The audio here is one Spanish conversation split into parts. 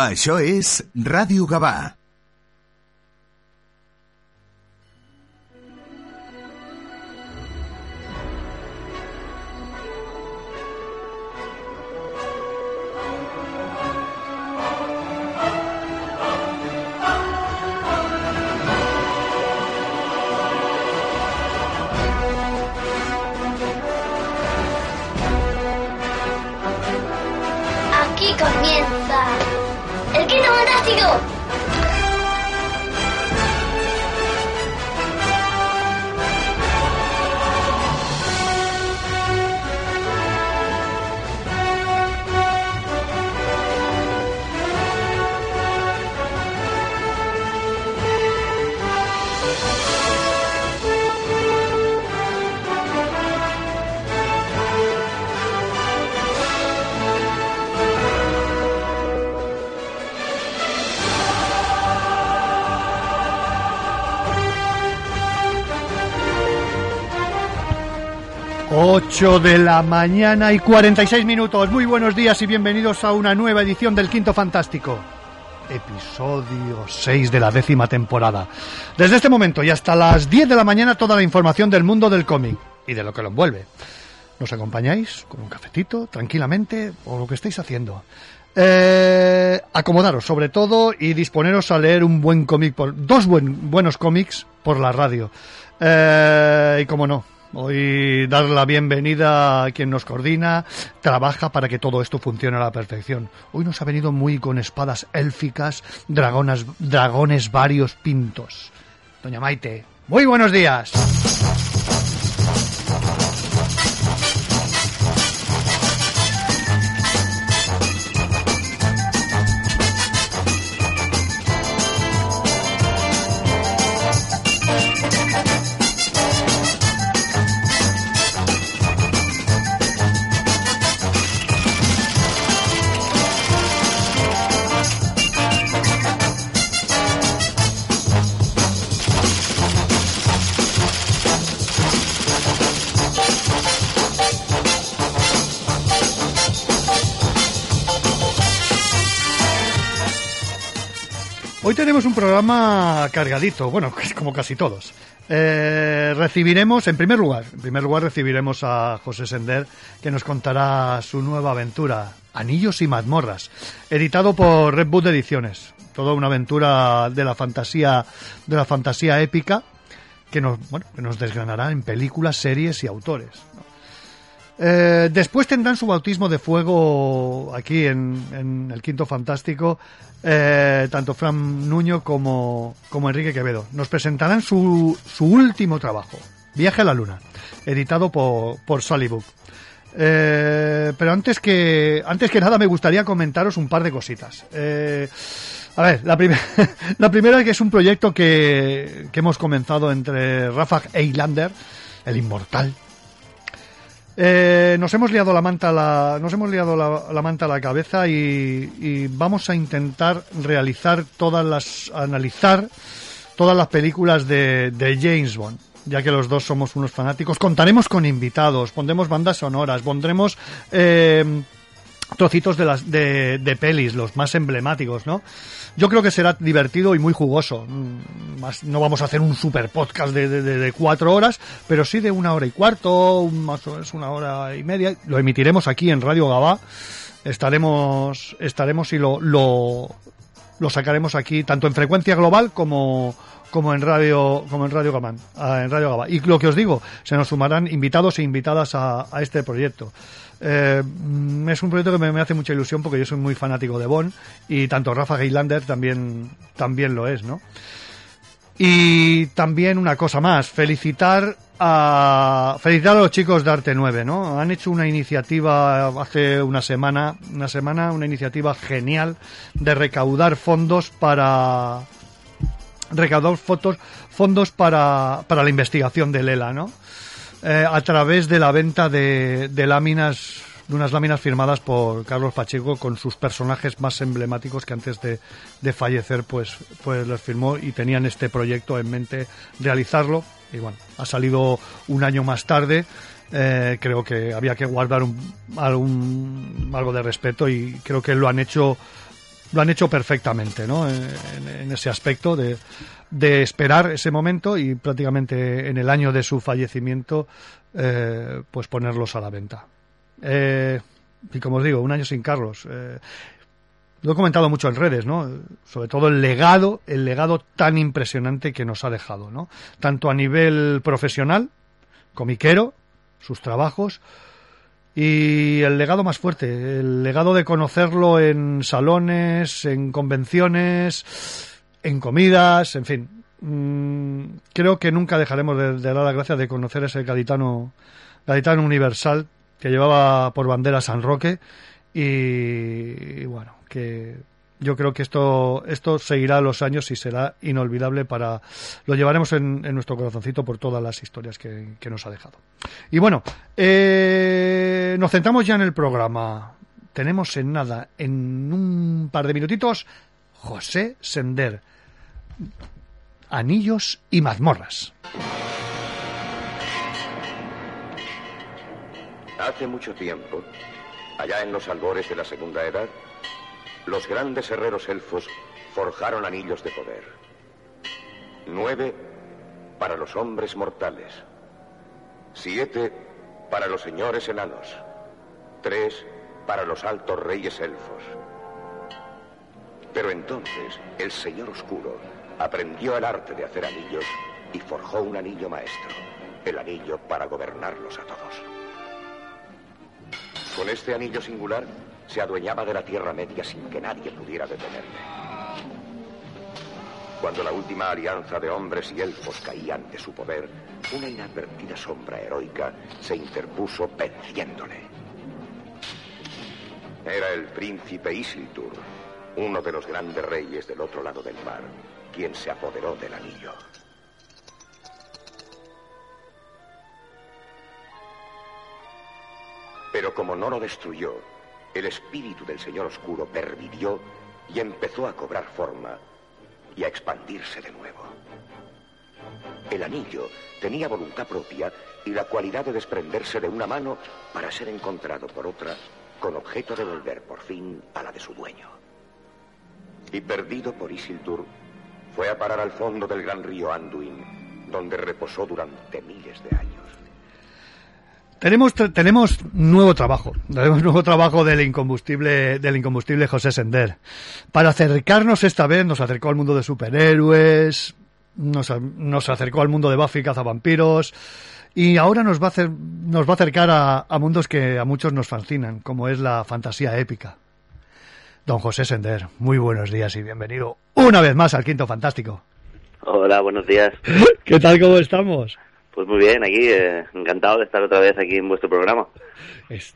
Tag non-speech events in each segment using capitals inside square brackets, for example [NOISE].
Això és Ràdio Gavà. 8 de la mañana y 46 minutos. Muy buenos días y bienvenidos a una nueva edición del Quinto Fantástico. Episodio 6 de la décima temporada. Desde este momento y hasta las 10 de la mañana toda la información del mundo del cómic y de lo que lo envuelve. ¿Nos acompañáis con un cafetito, tranquilamente, o lo que estáis haciendo? Eh, acomodaros sobre todo y disponeros a leer un buen cómic, por, dos buen, buenos cómics por la radio. Eh, y como no, hoy dar la bienvenida a quien nos coordina, trabaja para que todo esto funcione a la perfección. Hoy nos ha venido muy con espadas élficas, dragonas, dragones varios pintos. Doña Maite, muy buenos días. Tenemos un programa cargadito, bueno, [LAUGHS] es como casi todos. Eh, recibiremos, en primer lugar, en primer lugar recibiremos a José Sender, que nos contará su nueva aventura, Anillos y mazmorras, editado por Red Boot Ediciones. Toda una aventura de la fantasía, de la fantasía épica, que nos, bueno, nos desgranará en películas, series y autores. Eh, después tendrán su bautismo de fuego aquí en, el Quinto Fantástico, eh, tanto Fran Nuño como, Enrique Quevedo. Nos presentarán su, su último trabajo, Viaje a la Luna, editado por, por Salibook. Eh, pero antes que, antes que nada me gustaría comentaros un par de cositas. Eh, a ver, la, [LAUGHS] la primera es que es un proyecto que, que hemos comenzado entre Rafa Eilander, el inmortal, eh, nos hemos liado la manta la, nos hemos liado la, la manta a la cabeza y, y vamos a intentar realizar todas las, analizar todas las películas de, de James Bond. Ya que los dos somos unos fanáticos, contaremos con invitados, pondremos bandas sonoras, pondremos eh, trocitos de las de, de pelis, los más emblemáticos, ¿no? Yo creo que será divertido y muy jugoso. Mm, no vamos a hacer un super podcast de, de- cuatro horas, pero sí de una hora y cuarto, más o menos una hora y media. Lo emitiremos aquí en Radio Gabá. Estaremos, estaremos y lo, lo, lo sacaremos aquí tanto en frecuencia global como como en radio como en radio Gabán, ah, en radio Gabá. y lo que os digo se nos sumarán invitados e invitadas a, a este proyecto Eh, es un proyecto que me, me hace mucha ilusión porque yo soy muy fanático de Bond y tanto Rafa Geilander también también lo es no y también una cosa más, felicitar a felicitar a los chicos de Arte 9, ¿no? Han hecho una iniciativa hace una semana, una semana, una iniciativa genial de recaudar fondos para recaudar fotos, fondos para, para la investigación de Lela, ¿no? Eh, a través de la venta de, de láminas de unas láminas firmadas por Carlos Pacheco con sus personajes más emblemáticos que antes de, de fallecer pues, pues los firmó y tenían este proyecto en mente realizarlo y bueno, ha salido un año más tarde eh, creo que había que guardar un, algún, algo de respeto y creo que lo han hecho lo han hecho perfectamente, ¿no? En, ese aspecto de, de, esperar ese momento y prácticamente en el año de su fallecimiento, eh, pues ponerlos a la venta. Eh, y como os digo, un año sin Carlos. Eh, lo he comentado mucho en redes, ¿no? Sobre todo el legado, el legado tan impresionante que nos ha dejado, ¿no? Tanto a nivel profesional, comiquero, sus trabajos, y el legado más fuerte, el legado de conocerlo en salones, en convenciones, en comidas, en fin. Mm, creo que nunca dejaremos de, dar la gracia de conocer ese gaditano, gaditano universal que llevaba por bandera San Roque y, bueno, que yo creo que esto, esto seguirá los años y será inolvidable para. Lo llevaremos en, nuestro corazoncito por todas las historias que, nos ha dejado. Y bueno, eh, nos centramos ya en el programa. Tenemos en nada, en un par de minutitos, José Sender. Anillos y mazmorras. Hace mucho tiempo, allá en los albores de la Segunda Edad, los grandes herreros elfos forjaron anillos de poder. Nueve para los hombres mortales. Siete para los señores enanos. Tres para los altos reyes elfos. Pero entonces el Señor Oscuro aprendió el arte de hacer anillos y forjó un anillo maestro, el anillo para gobernarlos a todos. Con este anillo singular se adueñaba de la Tierra Media sin que nadie pudiera detenerle. Cuando la última alianza de hombres y elfos caía ante su poder, una inadvertida sombra heroica se interpuso venciéndole. Era el príncipe Isildur, uno de los grandes reyes del otro lado del mar, quien se apoderó del anillo. Pero como no lo destruyó, el espíritu del Señor Oscuro pervivió y empezó a cobrar forma y a expandirse de nuevo. El anillo tenía voluntad propia y la cualidad de desprenderse de una mano para ser encontrado por otra con objeto de volver por fin a la de su dueño. Y perdido por Isildur, fue a parar al fondo del gran río Anduin, donde reposó durante miles de años. Tenemos, tenemos nuevo trabajo, [LAUGHS] tenemos nuevo trabajo del incombustible, del incombustible José Sender. Para acercarnos esta vez, nos acercó al mundo de superhéroes, nos, nos acercó al mundo de Buffy cazavampiros, y ahora nos va a, hacer, nos va a acercar a, a, mundos que a muchos nos fascinan, como es la fantasía épica. Don José Sender, muy buenos días y bienvenido una vez más al Quinto Fantástico. Hola, buenos días. [LAUGHS] ¿Qué tal, cómo estamos? Pues muy bien, aquí eh, encantado de estar otra vez aquí en vuestro programa.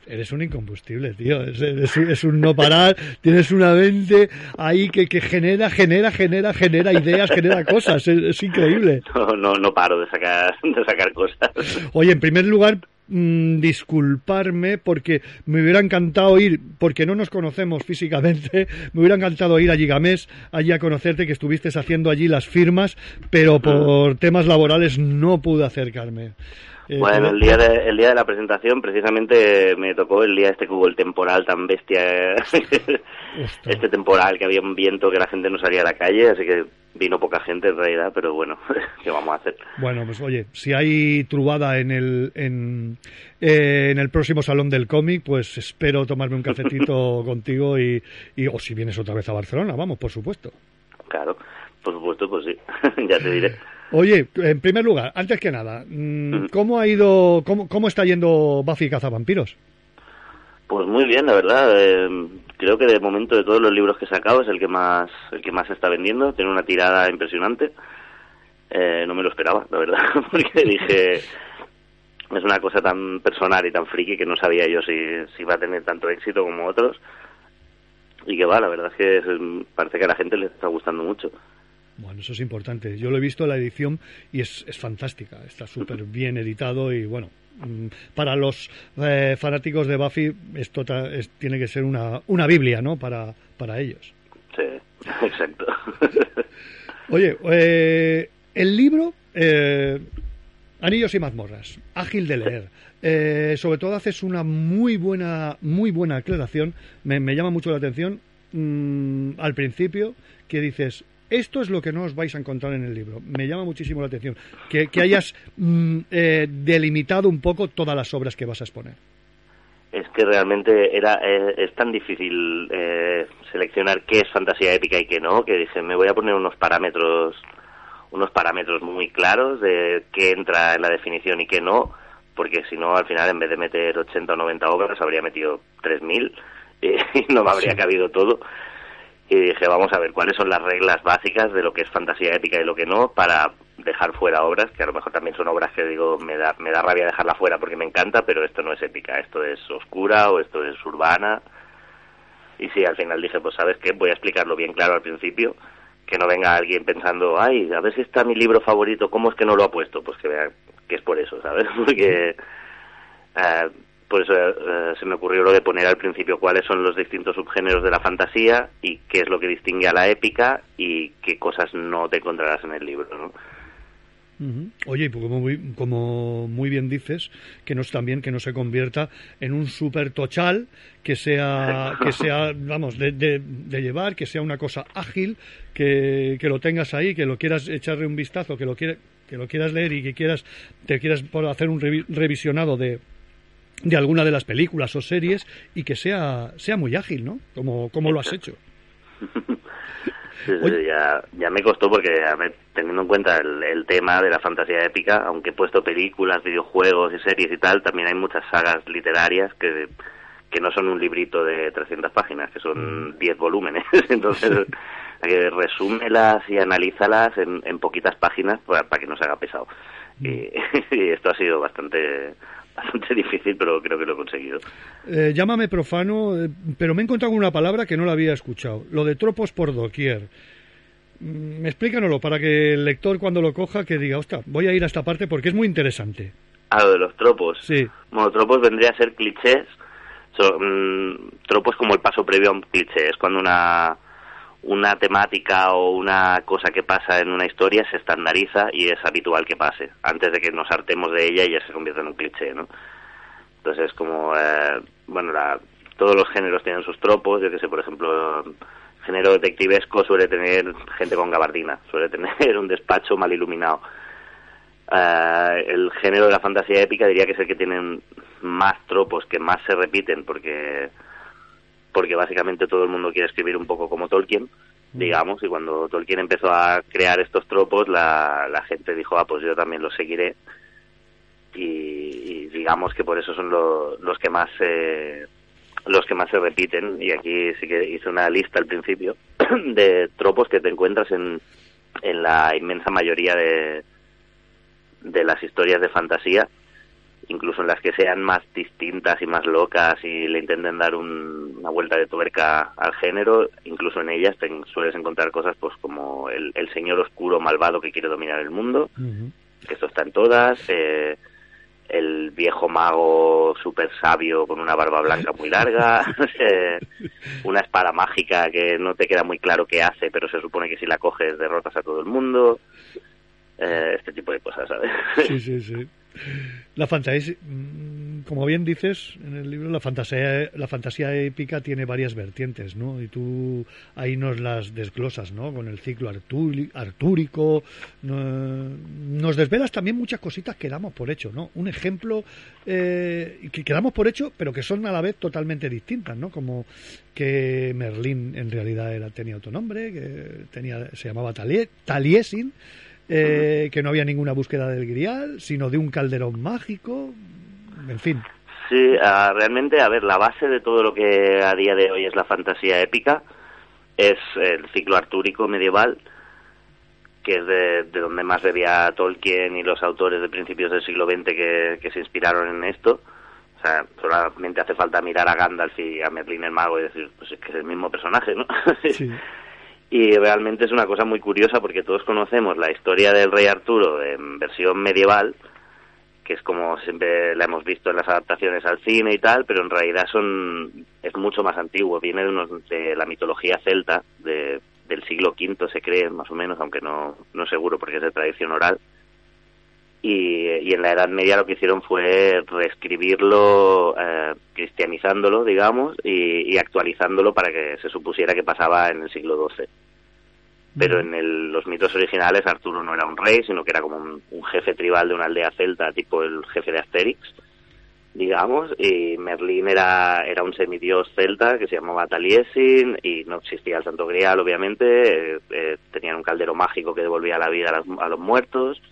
eres un incombustible, tío. Es, un no parar. Tienes una mente ahí que, que, genera, genera, genera, genera ideas, genera cosas. Es, increíble. [LAUGHS] No, no, no paro de sacar, de sacar cosas. Oye, en primer lugar, Mm, disculparme porque me hubiera encantado ir, porque no nos conocemos físicamente, [LAUGHS] me hubiera encantado ir a Gigamés, allí a conocerte, que estuviste haciendo allí las firmas, pero por temas laborales no pude acercarme. Eh, bueno, el día, de, el día de la presentación precisamente me tocó el día este que hubo el temporal tan bestia, [LAUGHS] este temporal que había un viento que la gente no salía a la calle, así que vino poca gente en realidad, pero bueno, [LAUGHS] ¿qué vamos a hacer? Bueno, pues oye, si hay trubada en el, en, eh, en el próximo salón del cómic, pues espero tomarme un [LAUGHS] cafetito contigo y, y, o si vienes otra vez a Barcelona, vamos, por supuesto. Claro, por supuesto, pues sí, ya te diré. Oye, en primer lugar, antes que nada, mm, ¿cómo ha ido, cómo, cómo está yendo Buffy Cazavampiros? Pues muy bien, la verdad. Eh, creo que de momento de todos los libros que he sacado es el que más, el que más se está vendiendo. Tiene una tirada impresionante. Eh, no me lo esperaba, la verdad, [LAUGHS] porque dije es una cosa tan personal y tan friki que no sabía yo si, si va a tener tanto éxito como otros. Y que va, la verdad es que parece que a la gente le está gustando mucho. Bueno, eso es importante. Yo lo he visto en la edición y es, es fantástica. Está súper [LAUGHS] bien editado y bueno, mm, para los eh, fanáticos de Buffy esto tiene que ser una, una Biblia, ¿no? Para, para ellos. Sí, [LAUGHS] exacto. [LAUGHS] Oye, eh, el libro eh, Anillos y mazmorras, ágil de leer. sobre todo haces una muy buena, muy buena aclaración. Me, me llama mucho la atención mm, al principio que dices, esto es lo que no os vais a encontrar en el libro. Me llama muchísimo la atención que, hayas mm, eh, delimitado un poco todas las obras que vas a exponer. Es que realmente era eh, es tan difícil eh, seleccionar qué es fantasía épica y qué no, que dije, me voy a poner unos parámetros unos parámetros muy claros de qué entra en la definición y qué no, porque si no, al final, en vez de meter 80 o 90 obras, habría metido 3.000 [LAUGHS] y no me habría cabido todo y dije, vamos a ver cuáles son las reglas básicas de lo que es fantasía épica y lo que no, para dejar fuera obras, que a lo mejor también son obras que digo, me da, me da rabia dejarla fuera porque me encanta, pero esto no es épica, esto es oscura o esto es urbana. Y sí, al final dije, pues sabes qué, voy a explicarlo bien claro al principio, que no venga alguien pensando, ay, a ver si está mi libro favorito, ¿cómo es que no lo ha puesto? Pues que vea que es por eso, ¿sabes? [LAUGHS] Porque eh, por eso eh, se me ocurrió lo de poner al principio cuáles son los distintos subgéneros de la fantasía y qué es lo que distingue a la épica y qué cosas no te encontrarás en el libro, ¿no? Oye, pues como muy, como muy bien dices, que no también que no se convierta en un super tochal, que sea, [LAUGHS] que sea, vamos, de, de, llevar, que sea una cosa ágil, que, que, lo tengas ahí, que lo quieras echarle un vistazo, que lo que lo quieras leer y que quieras, te quieras hacer un revisionado de, de alguna de las películas o series y que sea, sea muy ágil, ¿no? Como, como lo has hecho. ya, ya me costó porque, teniendo en cuenta el, tema de la fantasía épica, aunque he puesto películas, videojuegos y series y tal, también hay muchas sagas literarias que, que no son un librito de 300 páginas, que son 10 mm. volúmenes. [LAUGHS] Entonces, que resúmelas y analízalas en, en poquitas páginas para, que no se haga pesado. Mm. y [LAUGHS] esto ha sido bastante bastante [LAUGHS] difícil, pero creo que lo he conseguido. Eh, llámame profano, eh, pero me he encontrado con una palabra que no la había escuchado. Lo de tropos por doquier. Mm, explícanoslo para que el lector cuando lo coja que diga, ostras, voy a ir a esta parte porque es muy interesante. Ah, lo de los tropos. Sí. Bueno, tropos vendría a ser clichés. Son, mm, tropos como el paso previo a un cliché. Es cuando una una temática o una cosa que pasa en una historia se estandariza y es habitual que pase, antes de que nos hartemos de ella y ya se convierta en un cliché, ¿no? Entonces, como, eh, bueno, todos los géneros tienen sus tropos, yo que sé, por ejemplo, género detectivesco suele tener gente con gabardina, suele [LAUGHS] tener un despacho mal iluminado. Eh, el género de la fantasía épica diría que es el que tienen más tropos, que más se repiten, porque porque básicamente todo el mundo quiere escribir un poco como Tolkien, mm. digamos, y cuando Tolkien empezó a crear estos tropos, la, la gente dijo, ah, pues yo también los seguiré, y, digamos que por eso son los que más los que más se repiten, y aquí sí que hice una lista al principio [CLEARS THROAT] de tropos que te encuentras en, en la inmensa mayoría de, de las historias de fantasía, incluso en las que sean más distintas y más locas y le intenten dar una vuelta de tuerca al género, incluso en ellas te sueles encontrar cosas pues como el, señor oscuro malvado que quiere dominar el mundo, que esto está en todas, eh, el viejo mago súper sabio con una barba blanca muy larga, [LAUGHS] [LAUGHS] eh, una espada mágica que no te queda muy claro qué hace, pero se supone que si la coges derrotas a todo el mundo, eh, este tipo de cosas, ¿sabes? Sí, sí, sí. [LAUGHS] La fantasía, mm, como bien dices en el libro, la fantasía, la fantasía épica tiene varias vertientes, ¿no? Y tú ahí nos las desglosas, ¿no? Con el ciclo artúrico, nos desvelas también muchas cositas que damos por hecho, ¿no? Un ejemplo eh, que, damos por hecho, pero que son a la vez totalmente distintas, ¿no? Como que Merlín en realidad era, tenía otro nombre, que tenía, se llamaba Taliesin, eh, que no había ninguna búsqueda del grial, sino de un calderón mágico, en fin. Sí, ah, realmente, a ver, la base de todo lo que a día de hoy es la fantasía épica es el ciclo artúrico medieval, que es de, donde más bebía Tolkien y los autores de principios del siglo XX que, se inspiraron en esto. O sea, solamente hace falta mirar a Gandalf y a Merlin el mago y decir, pues es que es el mismo personaje, ¿no? [LAUGHS] Sí. Y realmente es una cosa muy curiosa porque todos conocemos la historia del rey Arturo en versión medieval, que es como siempre la hemos visto en las adaptaciones al cine y tal, pero en realidad son es mucho más antiguo, viene de, unos, de la mitología celta de, del siglo V se cree más o menos, aunque no no seguro porque es de tradición oral. Y, en la Edad Media lo que hicieron fue reescribirlo eh, cristianizándolo, digamos, y, actualizándolo para que se supusiera que pasaba en el siglo XII. Pero en los mitos originales Arturo no era un rey, sino que era como un, jefe tribal de una aldea celta, tipo el jefe de Asterix, digamos, y Merlín era, era un semidios celta que se llamaba Taliesin y no existía el Santo Grial, obviamente, eh, eh, tenían un caldero mágico que devolvía la vida a los muertos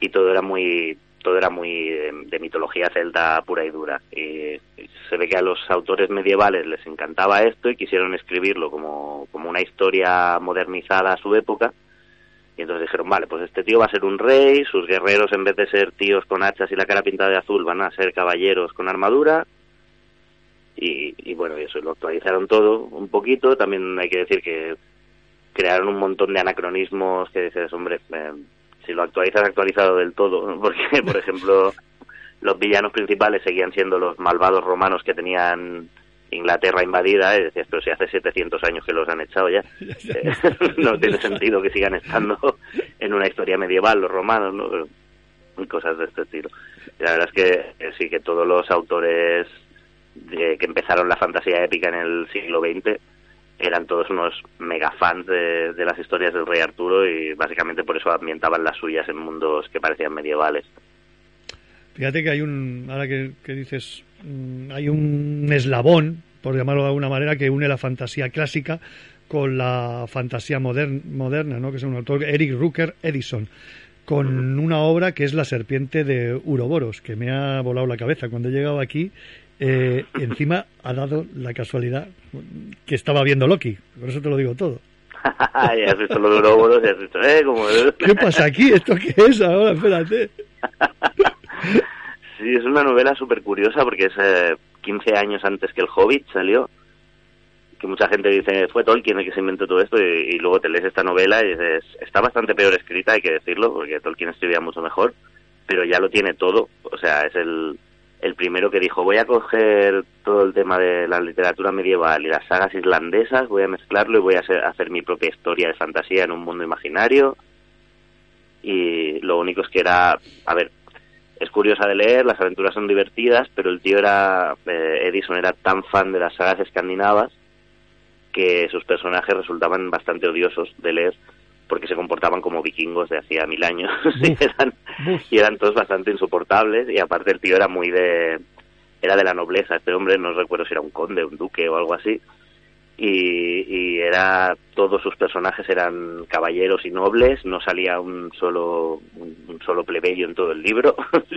y todo era muy todo era muy de, mitología celta pura y dura. Y, se ve que a los autores medievales les encantaba esto y quisieron escribirlo como, como una historia modernizada a su época. Y entonces dijeron, vale, pues este tío va a ser un rey, sus guerreros en vez de ser tíos con hachas y la cara pintada de azul van a ser caballeros con armadura. Y, y bueno, eso lo actualizaron todo un poquito. También hay que decir que crearon un montón de anacronismos que dices, hombre, eh, si lo actualizas actualizado del todo, [LAUGHS] porque por ejemplo los villanos principales seguían siendo los malvados romanos que tenían Inglaterra invadida, y decías, pero si hace 700 años que los han echado ya, [LAUGHS] eh, [LAUGHS] no tiene sentido que sigan estando en una historia medieval los romanos, ¿no? Y cosas de este estilo. la verdad es que sí, que todos los autores de, que empezaron la fantasía épica en el siglo XX eran todos unos mega fans de, las historias del rey Arturo y básicamente por eso ambientaban las suyas en mundos que parecían medievales. Fíjate que hay un, ahora que, dices, mm, hay un eslabón, por llamarlo de alguna manera, que une la fantasía clásica con la fantasía moderna, ¿no? que es un autor, Eric Rucker Edison, con una obra que es La serpiente de Uroboros, que me ha volado la cabeza. Cuando he llegado aquí eh, encima ha dado la casualidad que estaba viendo Loki, por eso te lo digo todo. [LAUGHS] ya has visto lo de y has visto, ¿eh? Como... ¿Qué pasa aquí? ¿Esto qué es ahora? Espérate. [LAUGHS] sí, es una novela súper curiosa porque es eh, 15 años antes que El Hobbit salió. Que mucha gente dice, fue Tolkien el que se inventó todo esto, y, y luego te lees esta novela y dices, está bastante peor escrita, hay que decirlo, porque Tolkien escribía mucho mejor, pero ya lo tiene todo. O sea, es el, el primero que dijo voy a coger todo el tema de la literatura medieval y las sagas islandesas, voy a mezclarlo y voy a hacer, mi propia historia de fantasía en un mundo imaginario. Y lo único es que era, a ver, es curiosa de leer, las aventuras son divertidas, pero el tío era, eh, Edison era tan fan de las sagas escandinavas que sus personajes resultaban bastante odiosos de leer porque se comportaban como vikingos de hacía mil años. [LAUGHS] Y, eran, y eran todos bastante insoportables y aparte el tío era muy de era de la nobleza. Este hombre no recuerdo si era un conde un duque o algo así. Y, y era todos sus personajes eran caballeros y nobles no salía un solo un, solo plebeyo en todo el libro. [LAUGHS]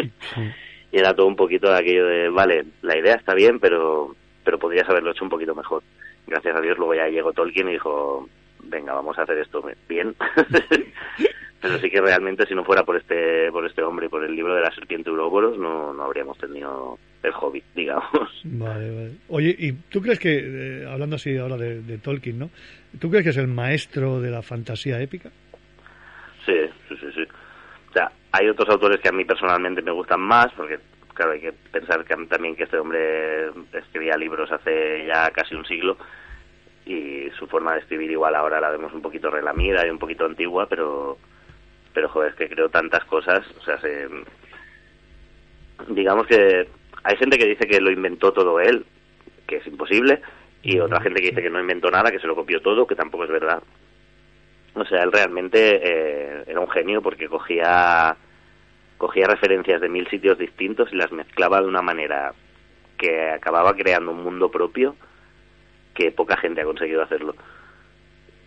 Y era todo un poquito de aquello de vale la idea está bien pero pero podrías haberlo hecho un poquito mejor. Gracias a Dios luego ya llegó Tolkien y dijo venga, vamos a hacer esto bien. [LAUGHS] Pero sí que realmente si no fuera por este por este hombre y por el libro de la serpiente Uroboros no, no habríamos tenido el hobby, [LAUGHS] digamos. Vale, vale. Oye, ¿y tú crees que, eh, hablando así ahora de, Tolkien, ¿no? ¿Tú crees que es el maestro de la fantasía épica? Sí, sí, sí, sí. O sea, hay otros autores que a mí personalmente me gustan más, porque claro, hay que pensar que también que este hombre escribía libros hace ya casi un siglo y su forma de escribir igual ahora la vemos un poquito relamida y un poquito antigua, pero pero joder, es que creo tantas cosas, o sea, se, digamos que hay gente que dice que lo inventó todo él, que es imposible, y otra gente que dice que no inventó nada, que se lo copió todo, que tampoco es verdad. O sea, él realmente eh, era un genio porque cogía cogía referencias de mil sitios distintos y las mezclaba de una manera que acababa creando un mundo propio que poca gente ha conseguido hacerlo.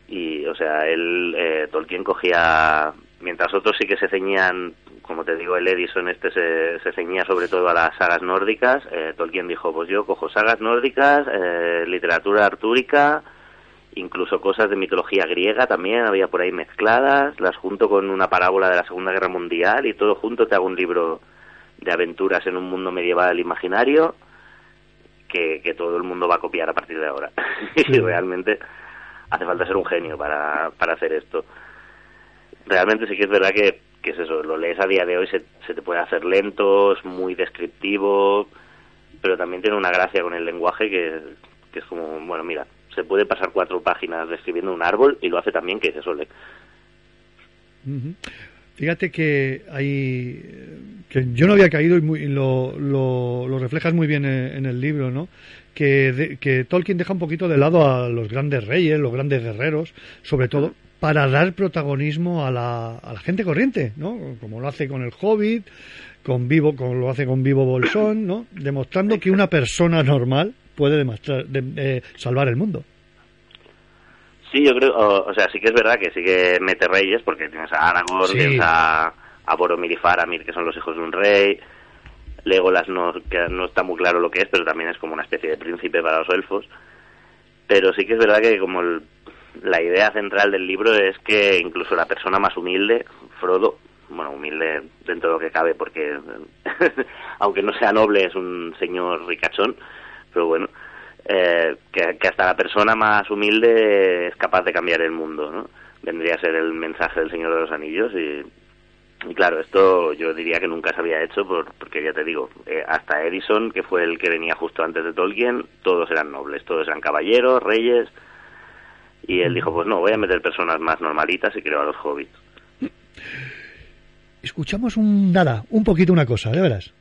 Y, o sea, él, eh, Tolkien cogía, mientras otros sí que se ceñían, como te digo, el Edison este se, ceñía sobre todo a las sagas nórdicas, eh, Tolkien dijo, pues yo cojo sagas nórdicas, eh, literatura artúrica, incluso cosas de mitología griega también había por ahí mezcladas, las junto con una parábola de la Segunda Guerra Mundial y todo junto te hago un libro de aventuras en un mundo medieval imaginario que, todo el mundo va a copiar a partir de ahora. [LAUGHS] y realmente hace falta ser un genio para, para hacer esto. Realmente sí que es verdad que, que es eso, lo lees a día de hoy, se, se te puede hacer lento, es muy descriptivo, pero también tiene una gracia con el lenguaje que, que es como, bueno, mira, se puede pasar cuatro páginas describiendo un árbol y lo hace también que se suele. Fíjate que hay que yo no había caído y, muy, lo, lo, lo, reflejas muy bien en, en el libro, ¿no? Que, que Tolkien deja un poquito de lado a los grandes reyes, los grandes guerreros, sobre todo para dar protagonismo a la, a la gente corriente, ¿no? Como lo hace con el Hobbit, con Vivo, como lo hace con Vivo Bolsón, ¿no? Demostrando que una persona normal puede demostrar, de, eh, salvar el mundo. Sí, yo creo, o, o, sea, sí que es verdad que sí que mete reyes, porque tienes a Aragorn, sí. tienes a, a Boromir y Faramir, que son los hijos de un rey, Legolas no, que no está muy claro lo que es, pero también es como una especie de príncipe para los elfos. Pero sí que es verdad que como el, la idea central del libro es que incluso la persona más humilde, Frodo, bueno, humilde dentro de lo que cabe, porque [LAUGHS] aunque no sea noble es un señor ricachón, pero bueno, eh, que, hasta la persona más humilde es capaz de cambiar el mundo, ¿no? Vendría a ser el mensaje del Señor de los Anillos y, claro, esto yo diría que nunca se había hecho por, porque ya te digo, eh, hasta Edison, que fue el que venía justo antes de Tolkien, todos eran nobles, todos eran caballeros, reyes, y él dijo, pues no, voy a meter personas más normalitas y creo a los hobbits. Escuchamos un nada, un poquito una cosa, de veras.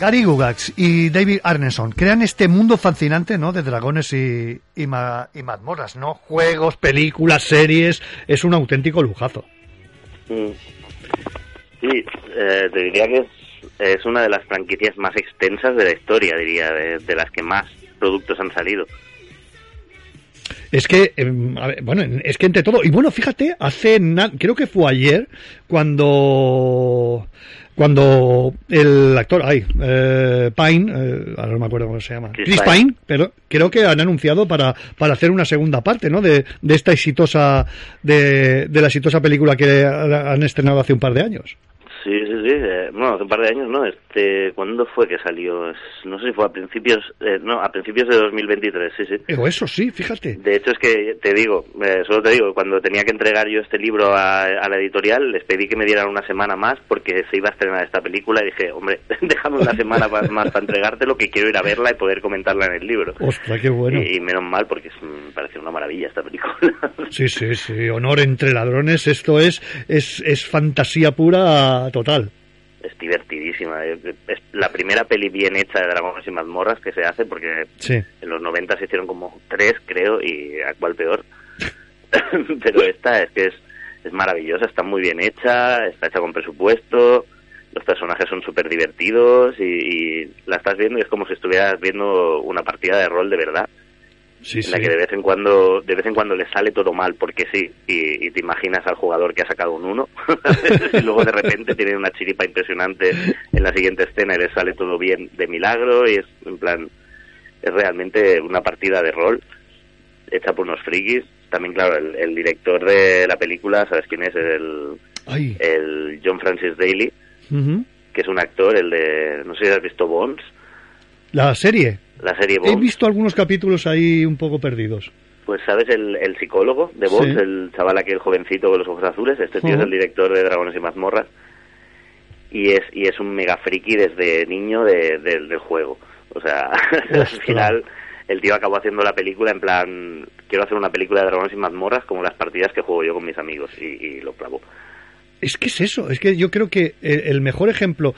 Gary Gugax y David Arneson crean este mundo fascinante, ¿no? De dragones y, y, ma, y mazmorras, ¿no? Juegos, películas, series, es un auténtico lujazo. Mm. Sí, eh, te diría que es, es, una de las franquicias más extensas de la historia, diría, de, de las que más productos han salido. Es que, eh, ver, bueno, es que entre todo, y bueno, fíjate, hace, creo que fue ayer, cuando, cuando el actor, ay, eh, Pine, eh, ahora no me acuerdo cómo se llama, Chris, Chris Pine. Pine, pero creo que han anunciado para, para hacer una segunda parte, ¿no? De, de esta exitosa, de, de la exitosa película que han estrenado hace un par de años. Sí, sí, sí. Eh, bueno, hace un par de años, ¿no? Este, ¿cuándo fue que salió? No sé si fue a principios, eh, no, a principios de 2023, sí, sí. Eso sí, fíjate. De hecho es que te digo, eh, solo te digo, cuando tenía que entregar yo este libro a, a, la editorial, les pedí que me dieran una semana más porque se iba a estrenar esta película y dije, hombre, [LAUGHS] déjame una semana más, más para entregártelo que quiero ir a verla y poder comentarla en el libro. Ostras, qué bueno. Y, y menos mal porque es, me parece una maravilla esta película. Sí, sí, sí. Honor entre ladrones, esto es, es, es fantasía pura total es divertidísima. Es, la primera peli bien hecha de Dragones y Mazmorras que se hace, porque sí. en los 90 se hicieron como tres, creo, y a cuál peor. [LAUGHS] Pero esta es que es, es maravillosa, está muy bien hecha, está hecha con presupuesto, los personajes son súper divertidos y, y, la estás viendo y es como si estuvieras viendo una partida de rol de verdad. Sí, en la que de vez en cuando de vez en cuando le sale todo mal porque sí y, y te imaginas al jugador que ha sacado un 1 [LAUGHS] y luego de repente tiene una chiripa impresionante en la siguiente escena y le sale todo bien de milagro y es en plan es realmente una partida de rol hecha por unos frikis también claro el, el director de la película sabes quién es el Ay. el John Francis Daly uh -huh. que es un actor el de no sé si has visto Bones la serie la serie Bones. He visto algunos capítulos ahí un poco perdidos. Pues sabes el, el psicólogo de Bones, Sí. el chaval aquel jovencito con los ojos azules, este tío es el director de Dragones y Mazmorras y es y es un mega friki desde niño de, de- del juego. O sea, [LAUGHS] al final el tío acabó haciendo la película en plan quiero hacer una película de Dragones y Mazmorras como las partidas que juego yo con mis amigos y, y lo clavó. Es que es eso, es que yo creo que el, el mejor ejemplo,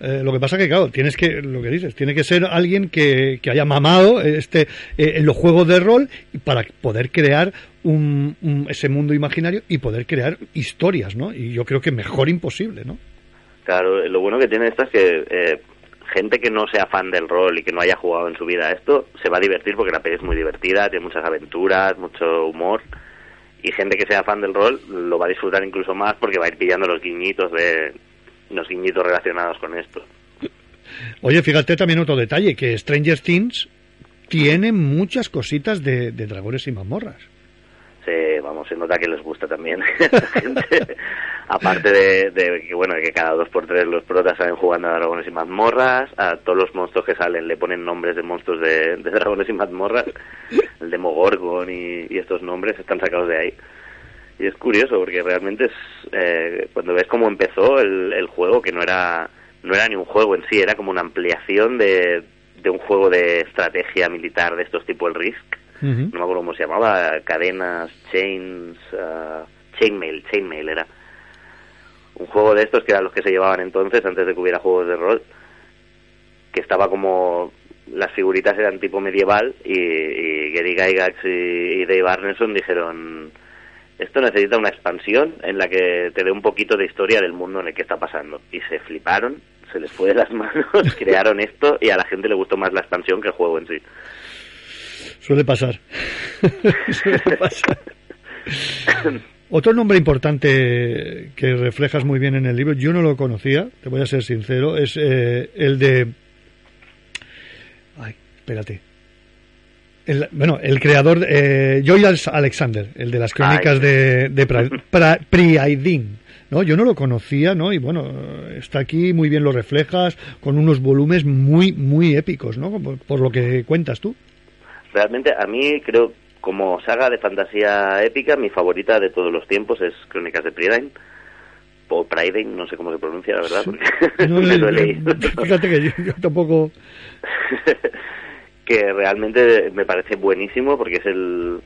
eh, lo que pasa que claro, tienes que, lo que dices, tiene que ser alguien que, que haya mamado este eh, en los juegos de rol para poder crear un, un- ese mundo imaginario y poder crear historias, ¿no? Y yo creo que mejor imposible, ¿no? Claro, lo bueno que tiene esto es que eh, gente que no sea fan del rol y que no haya jugado en su vida esto se va a divertir porque la peli es muy divertida, tiene muchas aventuras, mucho humor y gente que sea fan del rol lo va a disfrutar incluso más porque va a ir pillando los guiñitos de los guiñitos relacionados con esto. Oye, fíjate también otro detalle, que Stranger Things tiene muchas cositas de, de dragones y mazmorras. Se, vamos, se nota que les gusta también. [LAUGHS] Aparte de, de que, bueno, que cada dos por tres los protas salen jugando a dragones y mazmorras, a todos los monstruos que salen le ponen nombres de monstruos de, de dragones y mazmorras. El Demogorgon y, y estos nombres están sacados de ahí. Y es curioso porque realmente es eh, cuando ves cómo empezó el, el juego, que no era no era ni un juego en sí, era como una ampliación de, de un juego de estrategia militar de estos tipo el Risk. No me acuerdo cómo se llamaba, cadenas, chains, ah, chainmail, chainmail era. Un juego de estos que eran los que se llevaban entonces, antes de que hubiera juegos de rol, que estaba como las figuritas eran tipo medieval y, y Gary Gygax y, y Dave Arneson dijeron esto necesita una expansión en la que te dé un poquito de historia del mundo en el que está pasando y se fliparon se les fue de las [LAUGHS] manos crearon esto y a la gente le gustó más la expansión que el juego en sí Suele pasar. [LAUGHS] Suele pasar. Otro nombre importante que reflejas muy bien en el libro, yo no lo conocía, te voy a ser sincero, es eh, el de... Ay, espérate. El, bueno, el creador, eh, Joy Alexander, el de las crónicas Ay. de, de pra, pra- Priaidin. ¿no? Yo no lo conocía, ¿no? Y bueno, está aquí, muy bien lo reflejas, con unos volúmenes muy, muy épicos, ¿no? Por, por lo que cuentas tú. realmente a mí creo como saga de fantasía épica mi favorita de todos los tiempos es Crónicas de Prydain o Prydain, no sé cómo se pronuncia la verdad porque No, [LAUGHS] me lo he leído Fíjate que yo, yo tampoco. [LAUGHS] que realmente me parece buenísimo porque es el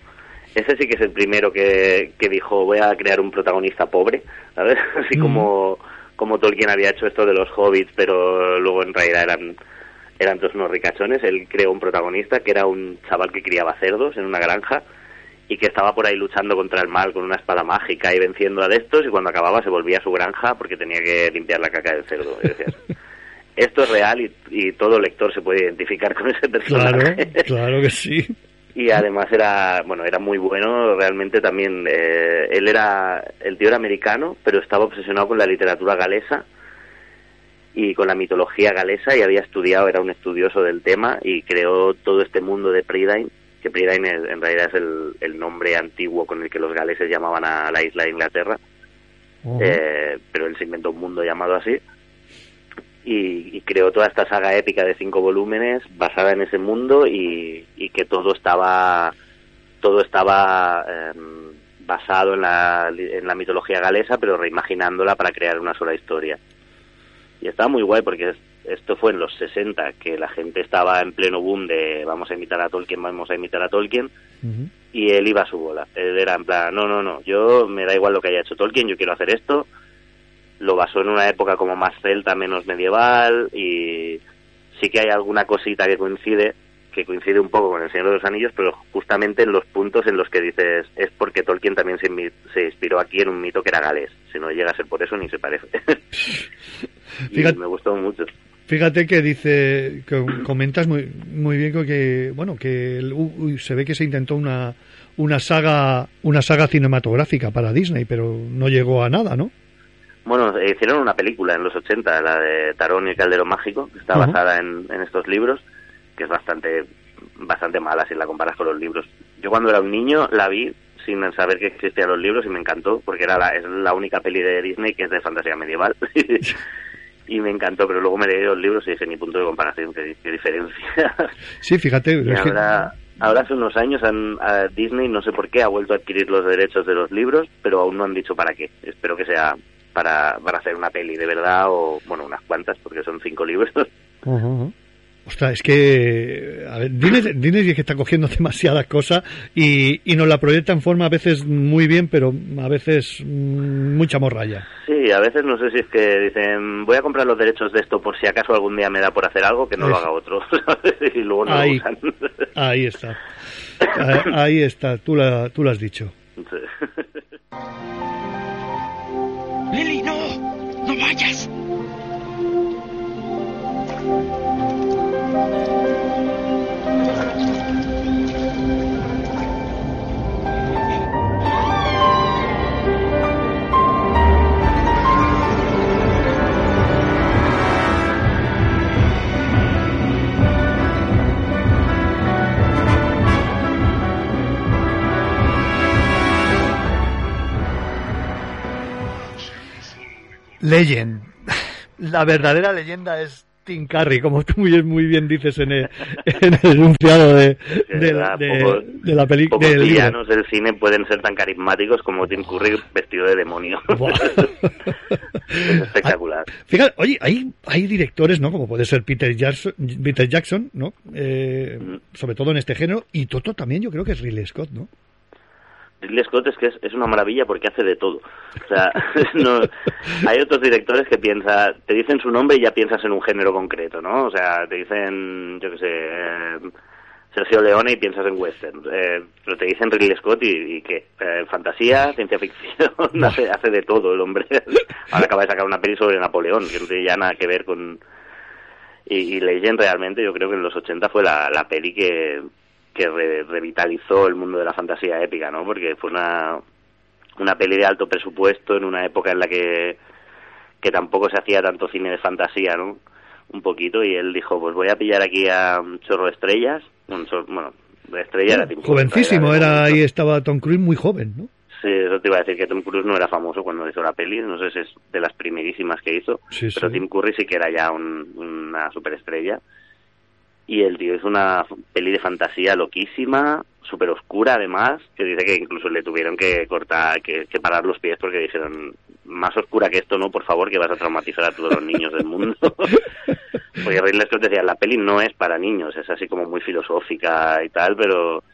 ese sí que es el primero que, que dijo voy a crear un protagonista pobre ¿sabes? [LAUGHS] así Mm. como como Tolkien había hecho esto de los hobbits pero luego en realidad eran eran todos unos ricachones él creó un protagonista que era un chaval que criaba cerdos en una granja y que estaba por ahí luchando contra el mal con una espada mágica y venciendo a de estos y cuando acababa se volvía a su granja porque tenía que limpiar la caca del cerdo y decías, esto es real y, y todo lector se puede identificar con ese Claro, personaje. Claro que sí. [LAUGHS] y además era bueno era muy bueno realmente también eh, él era el tío era americano pero estaba obsesionado con la literatura galesa y con la mitología galesa y había estudiado era un estudioso del tema y creó todo este mundo de Prydain que Prydain es- en realidad es el, el nombre antiguo con el que los galeses llamaban a la isla de Inglaterra. Eh, pero él se inventó un mundo llamado así y, y creó toda esta saga épica de cinco volúmenes basada en ese mundo y, y que todo estaba todo estaba em, basado en la, en la mitología galesa pero reimaginándola para crear una sola historia y estaba muy guay porque es- esto fue en los 60 que la gente estaba en pleno boom de vamos a imitar a Tolkien vamos a imitar a Tolkien y él iba a su bola. Él era en plan, no, no, no, yo me da igual lo que haya hecho Tolkien, yo quiero hacer esto. Lo basó en una época como más celta, menos medieval y sí que hay alguna cosita que coincide, que coincide un poco con El Señor de los Anillos, pero justamente en los puntos en los que dices es porque Tolkien también se, inspiró aquí en un mito que era galés. Si no llega a ser por eso ni se parece. [LAUGHS] Y Fíjate- me gustó mucho. Fíjate que dice, que comentas muy, muy bien que- que, bueno, que el- uy, se ve que se intentó una, una saga, una saga cinematográfica para Disney, pero no llegó a nada, ¿no? Bueno, hicieron una película en los 80, la de Tarón y el Caldero Mágico, que está basada en, en estos libros, que es bastante bastante mala si la comparas con los libros. Yo cuando era un niño la vi sin saber que existían los libros y me encantó, porque era la, es la única peli de Disney que es de fantasía medieval. [LAUGHS] y me encantó, pero luego me leí los libros y dije, ni punto de comparación, qué, qué diferencia. [LAUGHS] Sí, fíjate. y es que- ahora, ahora hace unos años han- a Disney, no sé por qué, ha vuelto a adquirir los derechos de los libros, pero aún no han dicho para qué. Espero que sea para, para hacer una peli de verdad o, bueno, unas cuantas, porque son cinco libros. [LAUGHS] Ujú, ujú. Ostras, es que a ver, es que está cogiendo demasiadas cosas y, y nos la proyecta en forma a veces muy bien, pero a veces mm, mucha morralla. Sí, a veces no sé si es que dicen, voy a comprar los derechos de esto por si acaso algún día me da por hacer algo, que no lo Es- haga otro. [LAUGHS] Y luego no Ahí. lo usan. [LAUGHS] Ahí está. Ah, Ahí está, tú, la, tú lo has dicho. Sí. Lily, no, no vayas. Legend. [LAUGHS] La verdadera leyenda es Tim Curry, como tú muy, muy bien dices en el, en el enunciado de, de, la- de- pocos- de la película. Libro. villanos del cine pueden ser tan carismáticos como Tim Curry vestido de demonio. [LAUGHS] Es espectacular. [LAUGHS] Fíjate, oye, hay, hay directores, ¿no? Como puede ser Peter Jackson, Peter Jackson ¿no? Eh, Mm. sobre todo en este género. Y Toto también, yo creo que es Ridley Scott, ¿no? Ridley Scott es que es, es una maravilla porque hace de todo. O sea, [LAUGHS] no, hay otros directores que piensa, te dicen su nombre y ya piensas en un género concreto, ¿no? O sea, te dicen, yo qué sé, eh, Sergio Leone y piensas en western. Eh, pero te dicen Ridley Scott y, y ¿qué? Eh, fantasía, ciencia ficción, [LAUGHS] hace, hace de todo el hombre. [LAUGHS] Ahora acaba de sacar una peli sobre Napoleón, que no tiene ya nada que ver con... Y, y realmente yo creo que en los 80 fue la, la peli que, que re- revitalizó el mundo de la fantasía épica, ¿no? Porque fue una, una peli de alto presupuesto en una época en la que, que tampoco se hacía tanto cine de fantasía, ¿no? Un poquito, y él dijo, pues voy a pillar aquí a un chorro de estrellas, un chorro- bueno, de estrella era Tim Curry, Jovencísimo, era ahí estaba Tom Cruise muy joven, ¿no? Sí, eso te iba a decir que Tom Cruise no era famoso cuando hizo la peli, no sé si es de las primerísimas que hizo, Sí, pero sí. Tim Curry sí que era ya un- una superestrella. Y el tío hizo una peli de fantasía loquísima, súper oscura además, que dice que incluso le tuvieron que cortar, que, que parar los pies porque dijeron, más oscura que esto no, por favor, que vas a traumatizar a todos los niños del mundo. [LAUGHS] porque Ridley Scott decía, la peli no es para niños, es así como muy filosófica y tal, pero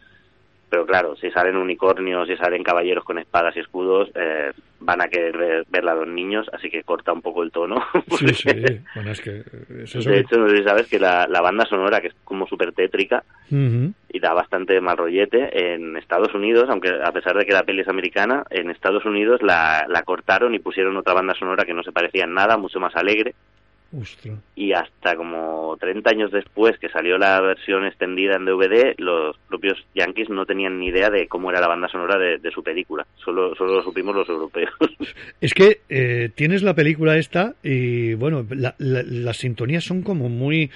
pero claro, si salen unicornios, si salen caballeros con espadas y escudos, eh, van a querer ver, verla los niños, así que corta un poco el tono. Sí, [LAUGHS] sí. Bueno, es que es eso. De hecho, no sé si sabes que la, la banda sonora, que es como súper tétrica y da bastante mal rollete, en Estados Unidos, aunque a pesar de que la peli es americana, en Estados Unidos la, la cortaron y pusieron otra banda sonora que no se parecía en nada, mucho más alegre, Y hasta como 30 años después que salió la versión extendida en DVD, los propios yankees no tenían ni idea de cómo era la banda sonora de, de su película. Solo, solo lo supimos los europeos. [LAUGHS] Es que eh, tienes la película esta y bueno, la- la- las sintonías son como muy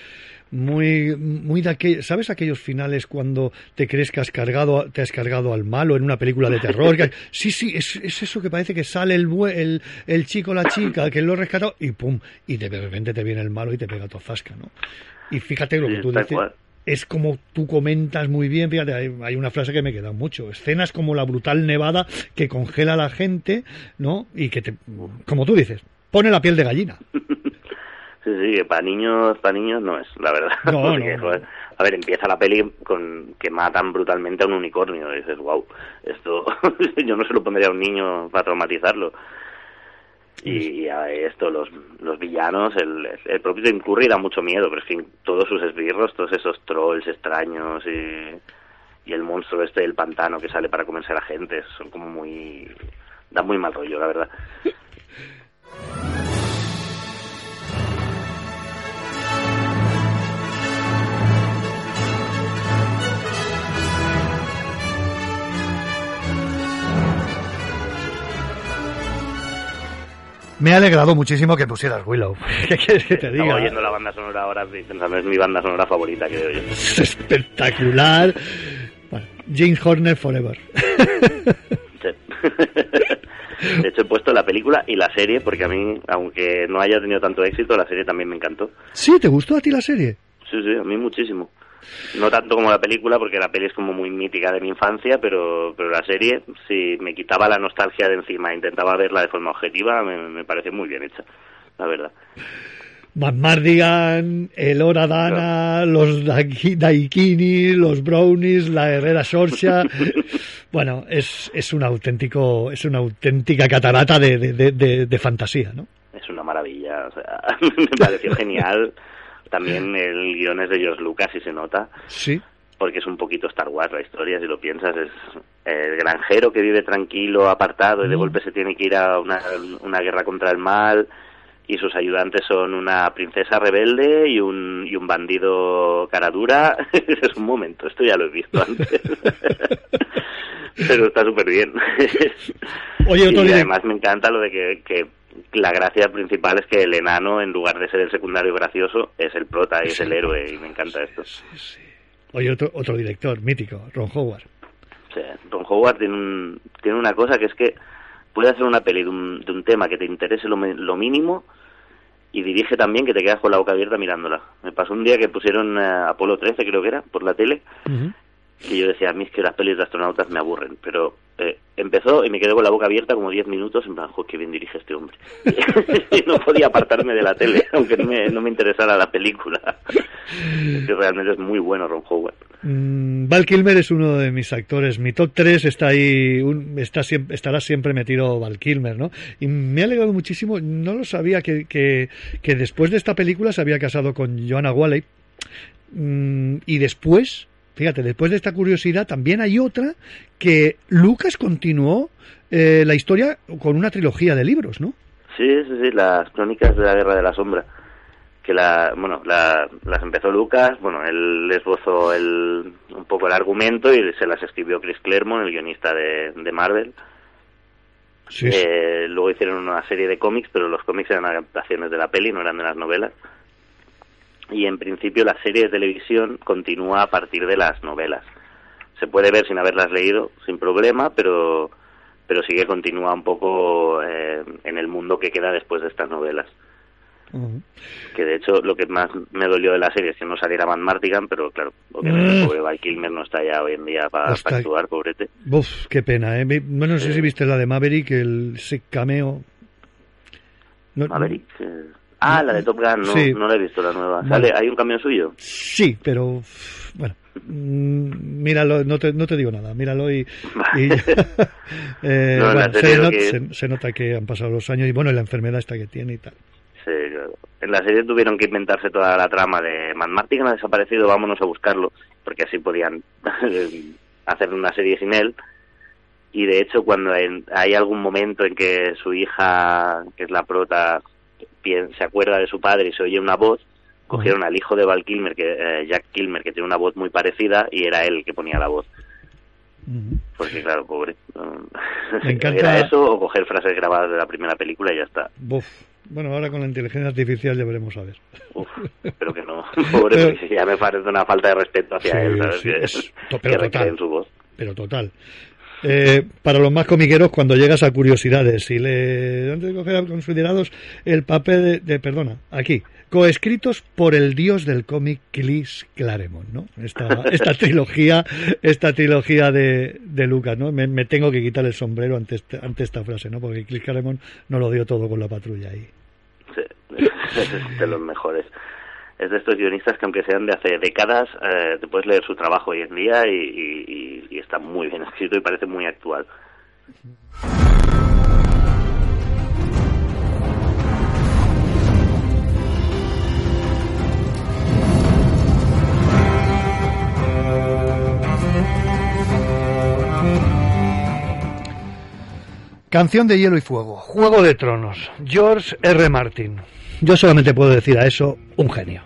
muy muy de aquel, ¿sabes aquellos finales cuando te crees que has cargado te has cargado al malo en una película de terror? Que- [LAUGHS] sí, sí, es, es eso que parece que sale el, bue- el el chico la chica que lo ha rescatado y pum, y de repente te viene el malo y te pega tozasca, ¿no? Y fíjate lo Sí, que tú dices. cual. Es como tú comentas muy bien, fíjate, hay, hay una frase que me queda mucho. Escenas como la brutal nevada que congela a la gente, ¿no? Y que te, como tú dices, pone la piel de gallina. [LAUGHS] Sí, sí, que para niños, para niños no es, la verdad. No, [LAUGHS] Porque, no, no. a ver, empieza la peli con que matan brutalmente a un unicornio. Y dices, wow, esto [LAUGHS] yo no se lo pondría a un niño para traumatizarlo. Y a esto, los, los villanos, el, el propio Tim Curry da mucho miedo, pero en fin, todos sus esbirros, todos esos trolls extraños y, y el monstruo este del pantano que sale para comerse a la gente, son como muy... da muy mal rollo, la verdad. [LAUGHS] Me ha alegrado muchísimo que pusieras Willow. [LAUGHS] ¿Qué quieres que te Estaba diga? oyendo la banda sonora ahora es mi banda sonora favorita, creo yo. [LAUGHS] Es espectacular. Bueno, James Horner Forever. Sí. De hecho, he puesto la película y la serie porque a mí, aunque no haya tenido tanto éxito, la serie también me encantó. ¿Sí? ¿Te gustó a ti la serie? Sí, sí, a mí muchísimo. No tanto como la película, porque la peli es como muy mítica de mi infancia, pero, pero la serie, si me quitaba la nostalgia de encima e intentaba verla de forma objetiva, me, me parece muy bien hecha, la verdad. Matt Mardigan, el Hora Dana, los Daiki- Daikini, los Brownies, la Herrera Sorcia. [LAUGHS] bueno, es, es un auténtico, es una auténtica catarata de, de- de fantasía, ¿no? Es una maravilla, o sea, [LAUGHS] me pareció genial. También el guion es de George Lucas y se nota. Sí. porque es un poquito Star Wars la historia, si lo piensas, es el granjero que vive tranquilo, apartado, y de Mm. golpe se tiene que ir a una, una guerra contra el mal, y sus ayudantes son una princesa rebelde y un, y un bandido cara dura. [LAUGHS] es un momento, esto ya lo he visto antes. [LAUGHS] Pero está súper bien. Oye, y además me encanta lo de que, que la gracia principal es que el enano, en lugar de ser el secundario gracioso, es el prota y es el héroe, y me encanta esto. Oye, otro, otro director mítico, Ron Howard. Ron Howard tiene, un, tiene una cosa que es que puede hacer una peli de un, de un tema que te interese lo, lo mínimo y dirige también que te quedas con la boca abierta mirándola. Me pasó un día que pusieron eh, Apolo 13, creo que era, por la tele. Que yo decía, a mí es que las pelis de astronautas me aburren, pero eh, empezó y me quedé con la boca abierta como 10 minutos, en plan, jo, qué bien dirige este hombre. [LAUGHS] no podía apartarme de la tele, [LAUGHS] aunque no me, no me interesara la película. Que realmente es muy bueno Ron Howard. Mm, Val Kilmer es uno de mis actores. Mi top 3 está ahí, está siempre, estará siempre metido Val Kilmer, ¿no? Y me ha alegrado muchísimo. No lo sabía que, que, que después de esta película se había casado con Joanna Walley. Mm, y después, fíjate, después de esta curiosidad, también hay otra que Lucas continuó eh, la historia con una trilogía de libros, ¿no? Sí, sí, sí, las crónicas de la Guerra de la Sombra. Que la, bueno, la- las empezó Lucas, bueno, él esbozó el, un poco el argumento y se las escribió Chris Claremont, el guionista de, de Marvel. Sí, Eh, luego hicieron una serie de cómics, pero los cómics eran adaptaciones de la peli, no eran de las novelas. Y en principio la serie de televisión continúa a partir de las novelas. Se puede ver sin haberlas leído, sin problema, pero, pero sí que continúa un poco eh, en el mundo que queda después de estas novelas. Que de hecho lo que más me dolió de la serie es que no saliera Van Martigan, pero claro, obviamente Mm. pobre Val Kilmer no está ya hoy en día para, Hasta- actuar, pobrete. Uf, qué pena, ¿eh? Bueno, no sé si viste la de Maverick, el, ese cameo. No- Maverick. eh, Ah, la de Top Gun, no, Sí. no la he visto la nueva. ¿Sale? ¿Hay un cambio suyo? Sí, pero bueno, mm, míralo, no te, no te digo nada, míralo y, [LAUGHS] [LAUGHS] eh, No, bueno, se, lo not- que- se- se nota que han pasado los años y bueno, la enfermedad esta que tiene y tal. Sí, claro. En la serie tuvieron que inventarse toda la trama de Man Martigan ha desaparecido, vámonos a buscarlo, porque así podían [LAUGHS] hacer una serie sin él. Y de hecho, cuando hay algún momento en que su hija, que es la prota, se acuerda de su padre y se oye una voz, cogieron al hijo de Val Kilmer, que, eh, Jack Kilmer, que tiene una voz muy parecida, y era él el que ponía la voz. Porque claro, pobre. Me [LAUGHS] encanta- Era eso o coger frases grabadas de la primera película y ya está. Bueno, ahora con la inteligencia artificial ya veremos a ver. Uf, [LAUGHS] espero que no. [LAUGHS] Pobre, Pero- ya me parece una falta de respeto hacia Sí, él, ¿sabes? sí, que, es- que pero recree total. en su voz. Pero total. Eh, para los más comiqueros, cuando llegas a curiosidades y le antes de coger a considerados el papel de, de- perdona, aquí, coescritos por el dios del cómic Chris Claremont, ¿no? Esta, [LAUGHS] esta trilogía, esta trilogía de, de Lucas, ¿no? Me, me tengo que quitar el sombrero ante, este- ante esta frase, ¿no? Porque Chris Claremont no lo dio todo con la patrulla ahí. Sí, [LAUGHS] es de los mejores. Es de estos guionistas que aunque sean de hace décadas, eh, te puedes leer su trabajo hoy en día y, y- y- y está muy bien [LAUGHS] escrito y parece muy actual. Canción de Hielo y Fuego, Juego de Tronos, George R. Martin. Yo solamente puedo decir a eso un genio.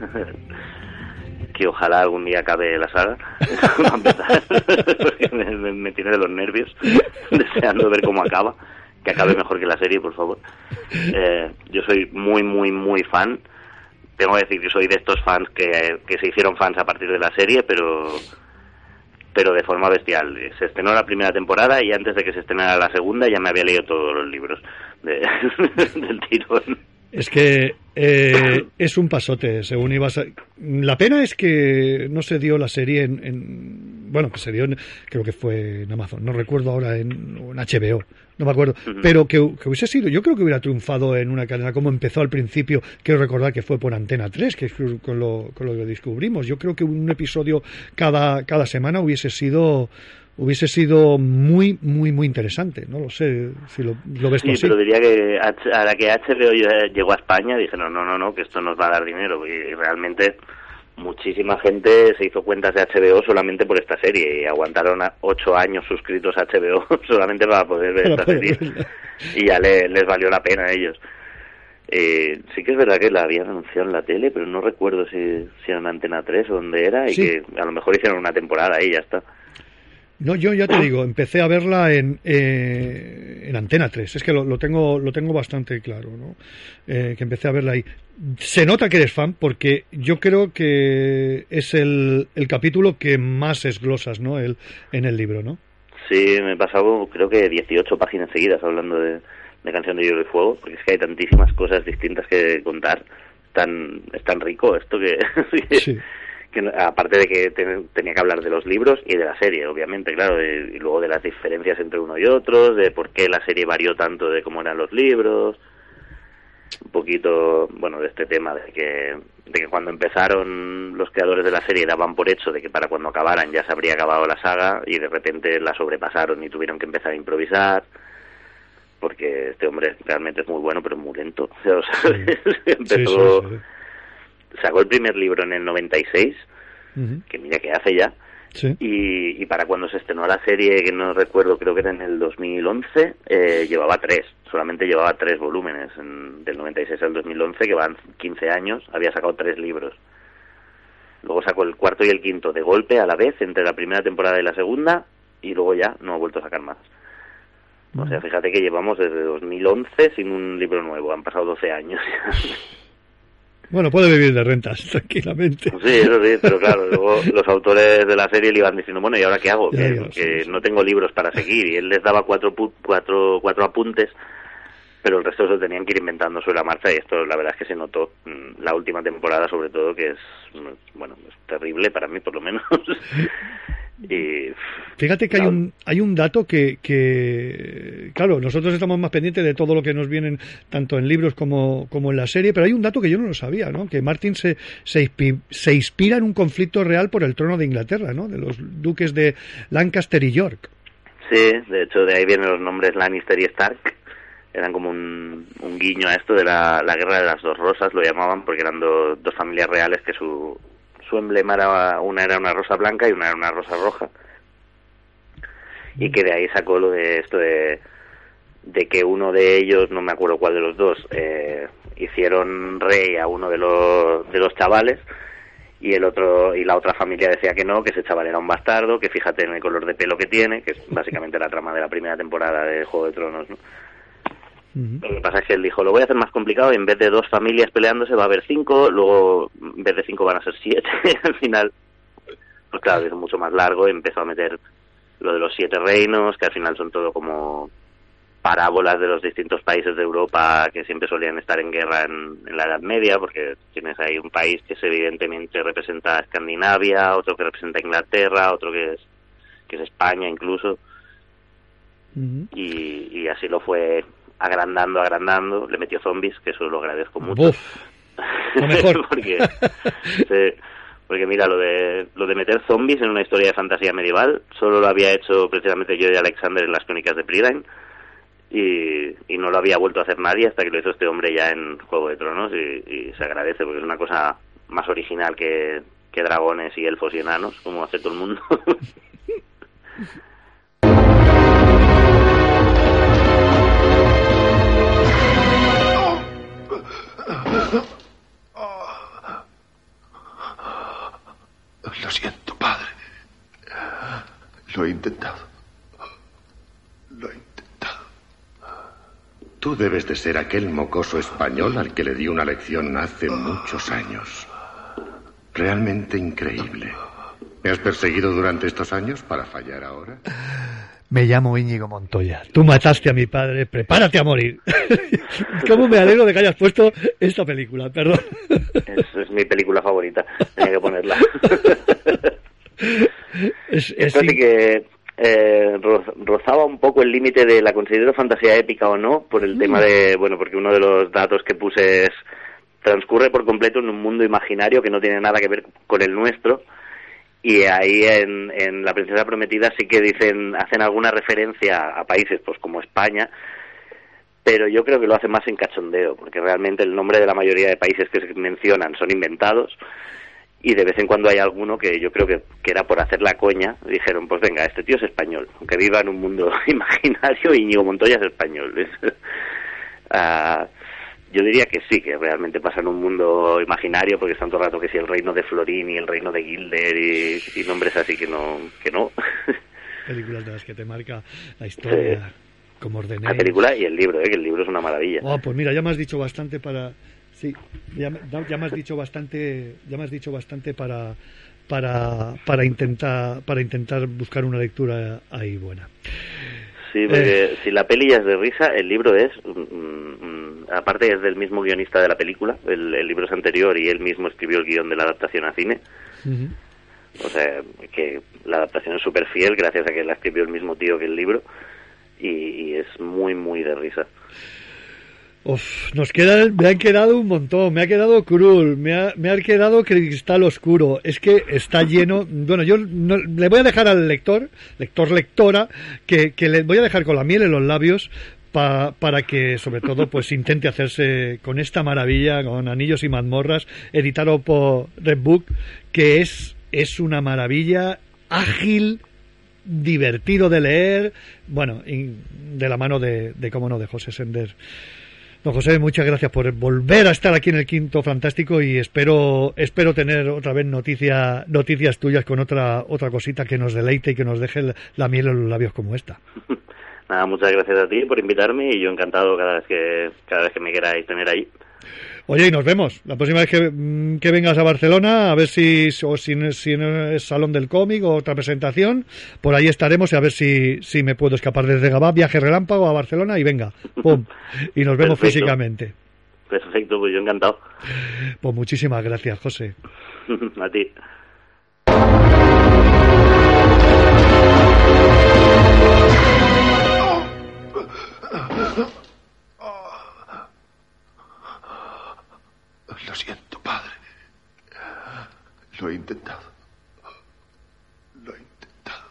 [LAUGHS] que ojalá algún día acabe la saga, [LAUGHS] [LAUGHS] me tiene de los nervios, deseando ver cómo acaba, que acabe mejor que la serie, por favor. Eh, yo soy muy, muy, muy fan. Tengo que decir que soy de estos fans que, que se hicieron fans a partir de la serie, pero pero de forma bestial. Se estrenó la primera temporada y antes de que se estrenara la segunda ya me había leído todos los libros de- del tirón. Es que eh, es un pasote, según ibas a... La pena es que no se dio la serie en... en- bueno, que se dio, en- creo que fue en Amazon, no recuerdo ahora, en, HBO, no me acuerdo, pero que, que hubiese sido, yo creo que hubiera triunfado en una cadena como empezó al principio, quiero recordar que fue por Antena 3, que es con lo, con lo que descubrimos. Yo creo que un episodio cada, cada semana hubiese sido hubiese sido muy, muy, muy interesante. No lo sé si lo, lo ves tú Sí, así. pero diría que a la que HBO llegó a España dijeron, no, no, no, que esto nos va a dar dinero. Y realmente muchísima gente se hizo cuentas de HBO solamente por esta serie y aguantaron ocho años suscritos a HBO [LAUGHS] solamente para poder ver esta serie. Y ya le- les valió la pena a ellos. Eh, sí que es verdad que la habían anunciado en la tele, pero no recuerdo si, si era en Antena 3 o dónde era, y Sí. que a lo mejor hicieron una temporada y ya está. No, yo ya te digo, empecé a verla en, eh, en Antena 3. Es que lo, lo tengo lo tengo bastante claro, ¿no? Eh, que empecé a verla ahí. Se nota que eres fan porque yo creo que es el, el capítulo que más esglosas, ¿no? El, en el libro, ¿no? Sí, me he pasado creo que 18 páginas seguidas hablando de, de Canción de Hielo y Fuego, porque es que hay tantísimas cosas distintas que contar. Tan, es tan rico esto que, [LAUGHS] Sí. Que aparte de que ten- tenía que hablar de los libros y de la serie, obviamente, claro, de- y luego de las diferencias entre uno y otro, de por qué la serie varió tanto de cómo eran los libros, un poquito, bueno, de este tema de que, de que cuando empezaron los creadores de la serie daban por hecho de que para cuando acabaran ya se habría acabado la saga y de repente la sobrepasaron y tuvieron que empezar a improvisar porque este hombre realmente es muy bueno pero muy lento [LAUGHS] o sea, ¿sabes? Sí, [LAUGHS] empezó sí, sí. Sacó el primer libro en el 96 Ujú. que mira que hace ya Sí. y, y para cuando se estrenó la serie, que no recuerdo, creo que era en el 2011, eh, llevaba tres, solamente llevaba tres volúmenes, en- del 96 al 2011, que van 15 años, había sacado tres libros. Luego sacó el cuarto y el quinto de golpe a la vez, entre la primera temporada y la segunda, y luego ya no ha vuelto a sacar más. O sea, fíjate que llevamos desde 2011 sin un libro nuevo, han pasado 12 años. [LAUGHS] Bueno, puede vivir de rentas [LAUGHS] tranquilamente. Sí, eso sí, pero claro, luego los autores de la serie le iban diciendo, bueno, ¿y ahora qué hago? Que, no tengo libros para seguir. Y él les daba cuatro, pu- cuatro, cuatro apuntes, pero el resto se lo tenían que ir inventando sobre la marcha y esto la verdad es que se notó mm, la última temporada sobre todo, que es, mm, bueno, es terrible para mí por lo menos. [LAUGHS] y Fíjate que hay un, hay un dato que, que, claro, nosotros estamos más pendientes de todo lo que nos vienen tanto en libros como, como en la serie, pero hay un dato que yo no lo sabía, ¿no? Que Martin se, se, inspi- se inspira en un conflicto real por el trono de Inglaterra, ¿no? De los duques de Lancaster y York. Sí, de hecho de ahí vienen los nombres Lannister y Stark. Eran como un, un guiño a esto de la, la guerra de las dos rosas, lo llamaban, porque eran do- dos familias reales que su, su emblema era, una era una rosa blanca y una era una rosa roja. Y que de ahí sacó lo de esto de, de que uno de ellos, no me acuerdo cuál de los dos, eh, hicieron rey a uno de los, de los chavales y el otro y la otra familia decía que no, que ese chaval era un bastardo, que fíjate en el color de pelo que tiene, que es básicamente la trama de la primera temporada de Juego de Tronos, ¿no? Ujú. Lo que pasa es que él dijo, lo voy a hacer más complicado, y en vez de dos familias peleándose va a haber cinco, luego en vez de cinco van a ser siete, [LAUGHS] al final, pues claro, es mucho más largo, y empezó a meter lo de los siete reinos, que al final son todo como parábolas de los distintos países de Europa que siempre solían estar en guerra en, en la Edad Media, porque tienes ahí un país que es evidentemente representa a Escandinavia, otro que representa a Inglaterra, otro que es, que es España incluso, y, y así lo fue agrandando, agrandando, le metió zombies, que eso lo agradezco mucho. Lo mejor. [LAUGHS] porque, sí, porque mira, lo de, lo de meter zombies en una historia de fantasía medieval, solo lo había hecho precisamente yo y Alexander en las crónicas de Prydain, y, y no lo había vuelto a hacer nadie hasta que lo hizo este hombre ya en Juego de Tronos, y, y se agradece, porque es una cosa más original que, que dragones y elfos y enanos, como hace todo el mundo. [LAUGHS] Lo siento, padre. Lo he intentado. Lo he intentado. Tú debes de ser aquel mocoso español al que le di una lección hace muchos años. Realmente increíble. ¿Me has perseguido durante estos años para fallar ahora? Me llamo Íñigo Montoya. Tú mataste a mi padre, prepárate a morir. [LAUGHS] ¿Cómo me alegro de que hayas puesto esta película? Perdón. es, es mi película favorita, tenía que ponerla. [LAUGHS] Es, es que eh, roz- rozaba un poco el límite de la considero fantasía épica o no, por el tema de, bueno, porque uno de los datos que puse es, transcurre por completo en un mundo imaginario que no tiene nada que ver con el nuestro, y ahí en, en La Princesa Prometida sí que dicen, hacen alguna referencia a países pues como España, pero yo creo que lo hacen más en cachondeo, porque realmente el nombre de la mayoría de países que se mencionan son inventados, y de vez en cuando hay alguno que yo creo que, que era por hacer la coña, dijeron, pues venga, este tío es español, aunque viva en un mundo [LAUGHS] imaginario, Íñigo Montoya es español. Es- [LAUGHS] Ah, yo diría que sí, que realmente pasa en un mundo imaginario, porque están todo el rato que si el reino de Florín y el reino de Gilder y, y nombres así que no. Que no. [LAUGHS] películas de las que te marca la historia, como ordené. la película y el libro, ¿eh? que el libro es una maravilla. Oh, pues mira, ya me has dicho bastante para. Sí, ya, ya me has dicho bastante, ya me has dicho bastante para para para intentar para intentar buscar una lectura ahí buena. Sí, porque si la peli ya es de risa, el libro es, mm, mm, aparte es del mismo guionista de la película, el, el libro es anterior y él mismo escribió el guion de la adaptación a cine. O sea, que la adaptación es súper fiel gracias a que la escribió el mismo tío que el libro y, y es muy, muy de risa. Uf, nos queda, me han quedado un montón, me ha quedado Cruel, me ha, me ha quedado Cristal Oscuro, es que está [LAUGHS] lleno, bueno, yo no- le voy a dejar al lector, lector lectora, que, que le voy a dejar con la miel en los labios pa- para que sobre todo pues intente hacerse con esta maravilla, con Anillos y Mazmorras, editado por Red Book, que es, es una maravilla ágil, divertido de leer, bueno, de la mano de, de cómo no, de José Sender. Don José, muchas gracias por volver a estar aquí en el Quinto Fantástico y espero espero tener otra vez noticia, noticias tuyas con otra otra cosita que nos deleite y que nos deje la miel en los labios como esta. Nada, muchas gracias a ti por invitarme y yo encantado cada vez que cada vez que me queráis tener ahí. Oye, y nos vemos. La próxima vez que, mm, que vengas a Barcelona, a ver si, o si, si es Salón del Cómic o otra presentación, por ahí estaremos y a ver si, si me puedo escapar desde Gabá, viaje relámpago a Barcelona y venga, pum, [LAUGHS] y nos vemos Perfecto. físicamente. Perfecto, pues yo encantado. Pues muchísimas gracias, José. [LAUGHS] a ti. Lo siento, padre. Lo he intentado. Lo he intentado.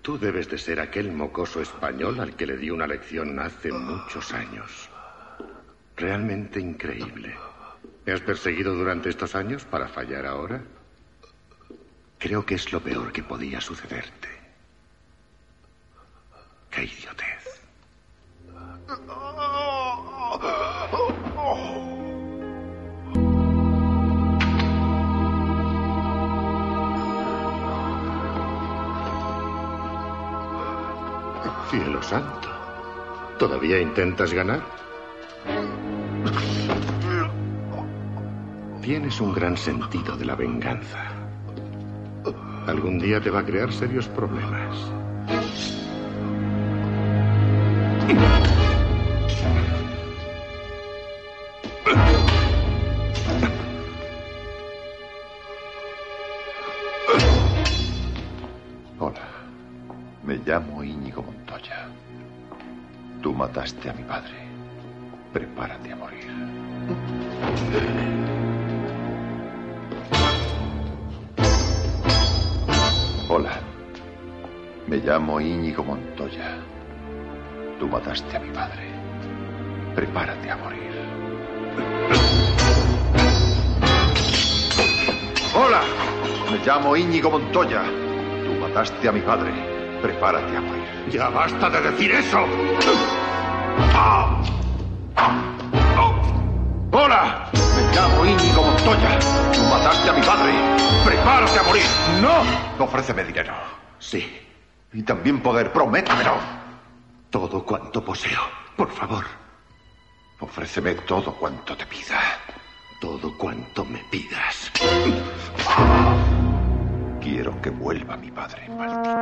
Tú debes de ser aquel mocoso español al que le di una lección hace muchos años. Realmente increíble. ¿Me has perseguido durante estos años para fallar ahora? Creo que es lo peor que podía sucederte. ¡Qué idiotez! Cielo santo. ¿Todavía intentas ganar? Tienes un gran sentido de la venganza. Algún día te va a crear serios problemas. Hola. Me llamo Íñigo. Tú mataste a mi padre. Prepárate a morir. Hola. Me llamo Íñigo Montoya. Tú mataste a mi padre. Prepárate a morir. Hola. Me llamo Íñigo Montoya. Tú mataste a mi padre. Prepárate a morir. ¡Ya basta de decir eso! ¡Hola! Me llamo Íñigo Montoya. Tú mataste a mi padre. ¡Prepárate a morir! ¡No! Ofréceme dinero. Sí, Y también poder. Prométemelo. todo cuanto poseo. Por favor, Ofréceme todo cuanto te pida. todo cuanto me pidas. Quiero que vuelva mi padre, maldito.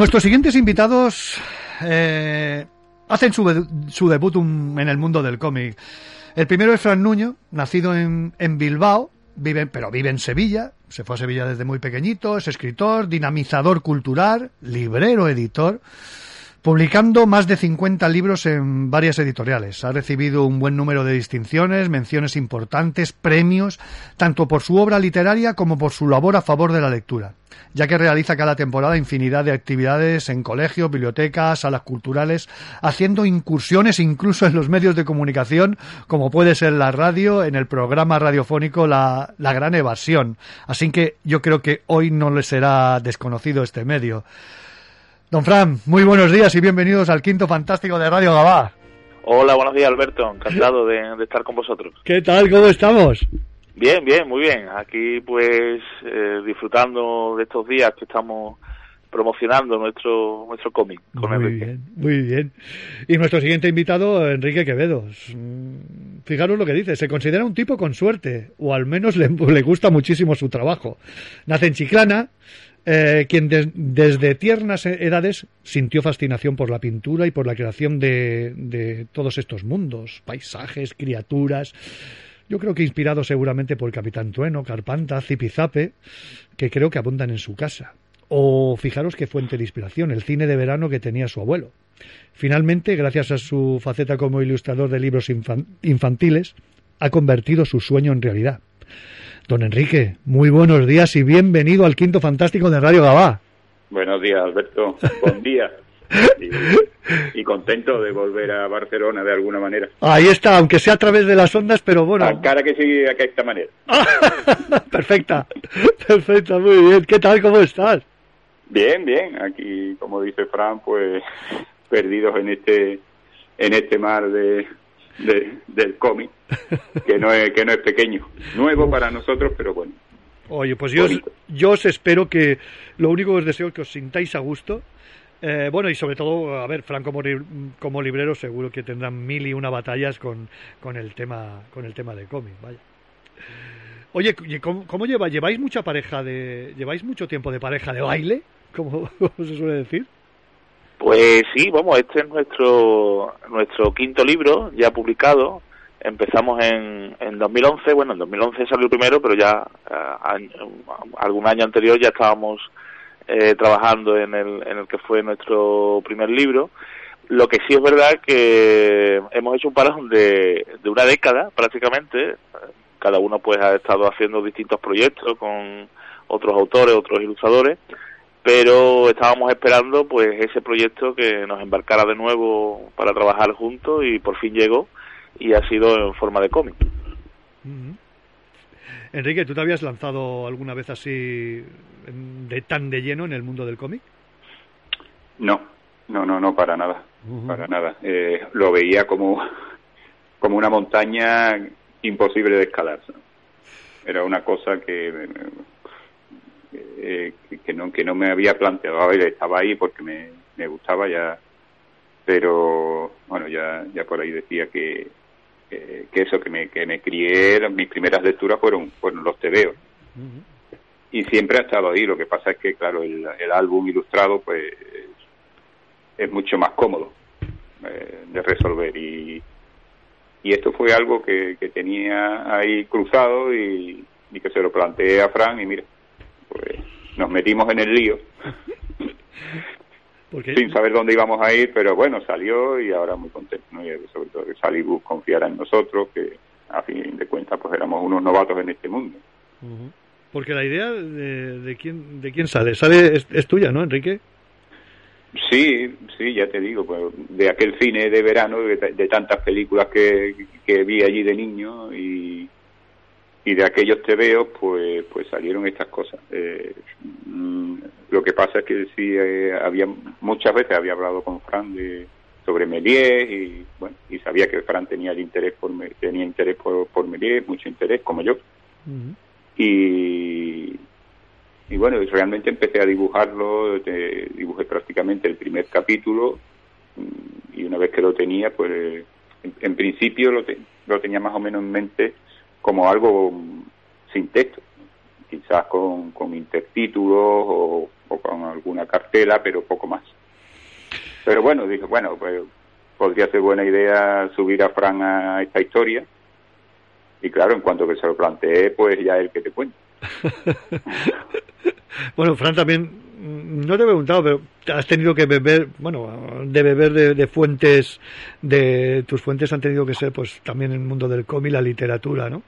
Nuestros siguientes invitados eh, hacen su, su debut en el mundo del cómic. El primero es Fran Nuño, nacido en, en Bilbao, vive, pero vive en Sevilla. Se fue a Sevilla desde muy pequeñito, es escritor, dinamizador cultural, librero, editor publicando más de 50 libros en varias editoriales. Ha recibido un buen número de distinciones, menciones importantes, premios, tanto por su obra literaria como por su labor a favor de la lectura, ya que realiza cada temporada infinidad de actividades en colegios, bibliotecas, salas culturales, haciendo incursiones incluso en los medios de comunicación, como puede ser la radio, en el programa radiofónico La, la Gran Evasión. Así que yo creo que hoy no le será desconocido este medio. Don Fran, muy buenos días y bienvenidos al quinto fantástico de Radio Gabá. Hola, buenos días Alberto, encantado de, de estar con vosotros. ¿Qué tal? ¿Cómo estamos? Bien, bien, muy bien. Aquí pues eh, disfrutando de estos días que estamos promocionando nuestro nuestro cómic con Muy Enrique. bien, muy bien. Y nuestro siguiente invitado, Enrique Quevedo. Fijaros lo que dice, se considera un tipo con suerte, o al menos le, le gusta muchísimo su trabajo. Nace en Chiclana, eh, quien des- desde tiernas edades sintió fascinación por la pintura y por la creación de, de todos estos mundos, paisajes, criaturas. Yo creo que inspirado seguramente por Capitán Trueno, Carpanta, Zipizape, que creo que abundan en su casa. O fijaros qué fuente de inspiración, el cine de verano que tenía su abuelo. Finalmente, gracias a su faceta como ilustrador de libros infan- infantiles, ha convertido su sueño en realidad. Don Enrique, muy buenos días y bienvenido al Quinto Fantástico de Radio Gabá. Buenos días, Alberto. [LAUGHS] Buen día. Y, y contento de volver a Barcelona de alguna manera. Ahí está, aunque sea a través de las ondas, pero bueno. A cara que sigue de esta manera. [LAUGHS] perfecta, perfecta, muy bien. ¿Qué tal? ¿Cómo estás? Bien, bien. Aquí, como dice Fran, pues perdidos en este en este mar de, de- del cómic, que no es que no es pequeño, nuevo para nosotros, pero bueno. Oye, pues yo os, yo os espero que lo único que os deseo es que os sintáis a gusto. Eh, bueno, y sobre todo, a ver, Fran como, librero seguro que tendrán mil y una batallas con, con el tema con el tema de cómic, vaya. Oye, ¿y ¿cómo, cómo lleva? ¿Lleváis mucha pareja de lleváis mucho tiempo de pareja de baile? Como [LAUGHS] se suele decir. Pues sí, vamos, este es nuestro nuestro quinto libro ya publicado. Empezamos en, en 2011, bueno, en 2011 salió primero, pero ya eh, algún año anterior ya estábamos eh, trabajando en el, en el que fue nuestro primer libro. Lo que sí es verdad que hemos hecho un parón de, de una década prácticamente. Cada uno pues ha estado haciendo distintos proyectos con otros autores, otros ilustradores pero estábamos esperando pues ese proyecto que nos embarcara de nuevo para trabajar juntos y por fin llegó y ha sido en forma de cómic. Enrique, ¿tú te habías lanzado alguna vez así de tan de lleno en el mundo del cómic? No, no, no, no, para nada, para nada. Eh, lo veía como, como una montaña imposible de escalar. Era una cosa que, eh, que- no que no me había planteado. A ver, estaba ahí porque me, me gustaba ya, pero bueno, ya ya por ahí decía que que, que eso que me que me crié, mis primeras lecturas fueron fueron los tebeos y siempre ha estado ahí. Lo que pasa es que, claro, el, el álbum ilustrado, pues, es mucho más cómodo eh, de resolver. Y, y esto fue algo que, que tenía ahí cruzado y, y que se lo planteé a Fran y mira, pues nos metimos en el lío [LAUGHS] Porque sin saber dónde íbamos a ir, pero bueno, salió y ahora muy contento, ¿no? Y sobre todo que Salibus confiara en nosotros, que a fin de cuentas pues éramos unos novatos en este mundo. Porque la idea de, de quién de quién sale, sale es, es tuya, ¿no, Enrique? Sí, sí, ya te digo, pues de aquel cine de verano, de, de tantas películas que, que vi allí de niño y, y de aquellos tebeos, pues, pues salieron estas cosas. Eh, mm, lo que pasa es que sí, eh, había muchas veces había hablado con Fran de, sobre Méliès y bueno, y sabía que Fran tenía el interés por Me- tenía interés por, por Méliès, mucho interés como yo y y bueno, realmente empecé a dibujarlo, te- dibujé prácticamente el primer capítulo mm, y una vez que lo tenía, pues en, en principio lo, te- lo tenía más o menos en mente como algo sin texto, quizás con, con intertítulos o, o con alguna cartela, pero poco más. Pero bueno, dije, bueno, pues podría ser buena idea subir a Fran a esta historia. Y claro, en cuanto que se lo planteé, pues ya el que te cuento. [LAUGHS] [LAUGHS] Bueno, Fran también, no te he preguntado, pero has tenido que beber, bueno, de beber de, de fuentes, de tus fuentes han tenido que ser, pues, también el mundo del cómic, la literatura, ¿no?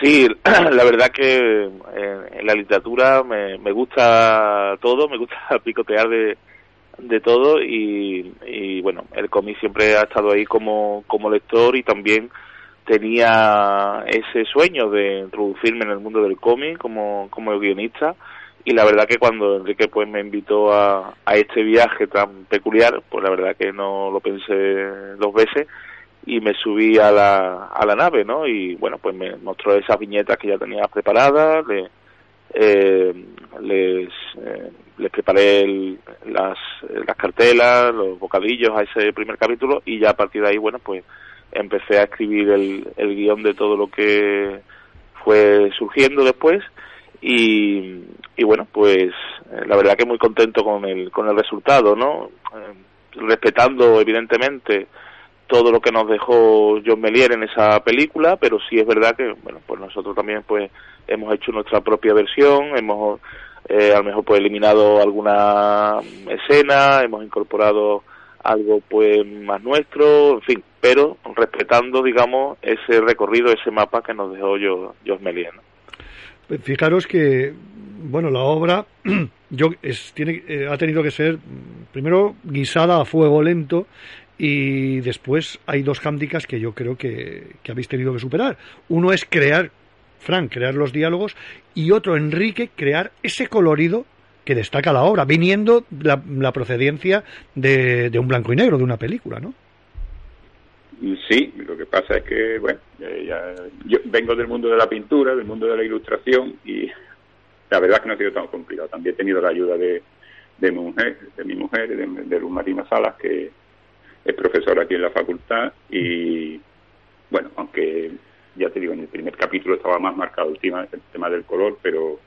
Sí, [CLEARS THROAT] la verdad que eh, en la literatura me, me gusta todo, me gusta [LAUGHS] picotear de, de todo y, y bueno, el cómic siempre ha estado ahí como, como lector y también tenía ese sueño de introducirme en el mundo del cómic como, como guionista y la verdad que cuando Enrique pues me invitó a, a este viaje tan peculiar, pues la verdad que no lo pensé dos veces y me subí a la, a la nave, ¿no? Y bueno, pues me mostró esas viñetas que ya tenía preparadas, le, eh, les, eh, les preparé el- las, las cartelas, los bocadillos a ese primer capítulo y ya a partir de ahí, bueno, pues empecé a escribir el, el guion de todo lo que fue surgiendo después y, y bueno, pues eh, la verdad que muy contento con el, con el resultado, ¿no? Eh, respetando evidentemente todo lo que nos dejó John Melier en esa película, pero sí es verdad que, bueno, pues nosotros también pues hemos hecho nuestra propia versión, hemos eh, a lo mejor pues eliminado alguna escena, hemos incorporado algo pues más nuestro, en fin, pero respetando, digamos, ese recorrido, ese mapa que nos dejó yo, John Melier, ¿no? Fijaros que, bueno, la obra [CLEARS THROAT] yo es, tiene, eh, ha tenido que ser primero guisada a fuego lento y después hay dos hándicaps que yo creo que, que habéis tenido que superar. Uno es crear, Frank, crear los diálogos y otro, Enrique, crear ese colorido que destaca la obra, viniendo la, la procedencia de, de un blanco y negro, de una película, ¿no? Sí, lo que pasa es que, bueno, eh, ya- yo vengo del mundo de la pintura, del mundo de la ilustración y la verdad es que no ha sido tan complicado. También he tenido la ayuda de, de mi mujer, de mi mujer, de, de Luz Marina Salas, que es profesora aquí en la facultad y, bueno, aunque ya te digo, en el primer capítulo estaba más marcado el tema, el tema del color, pero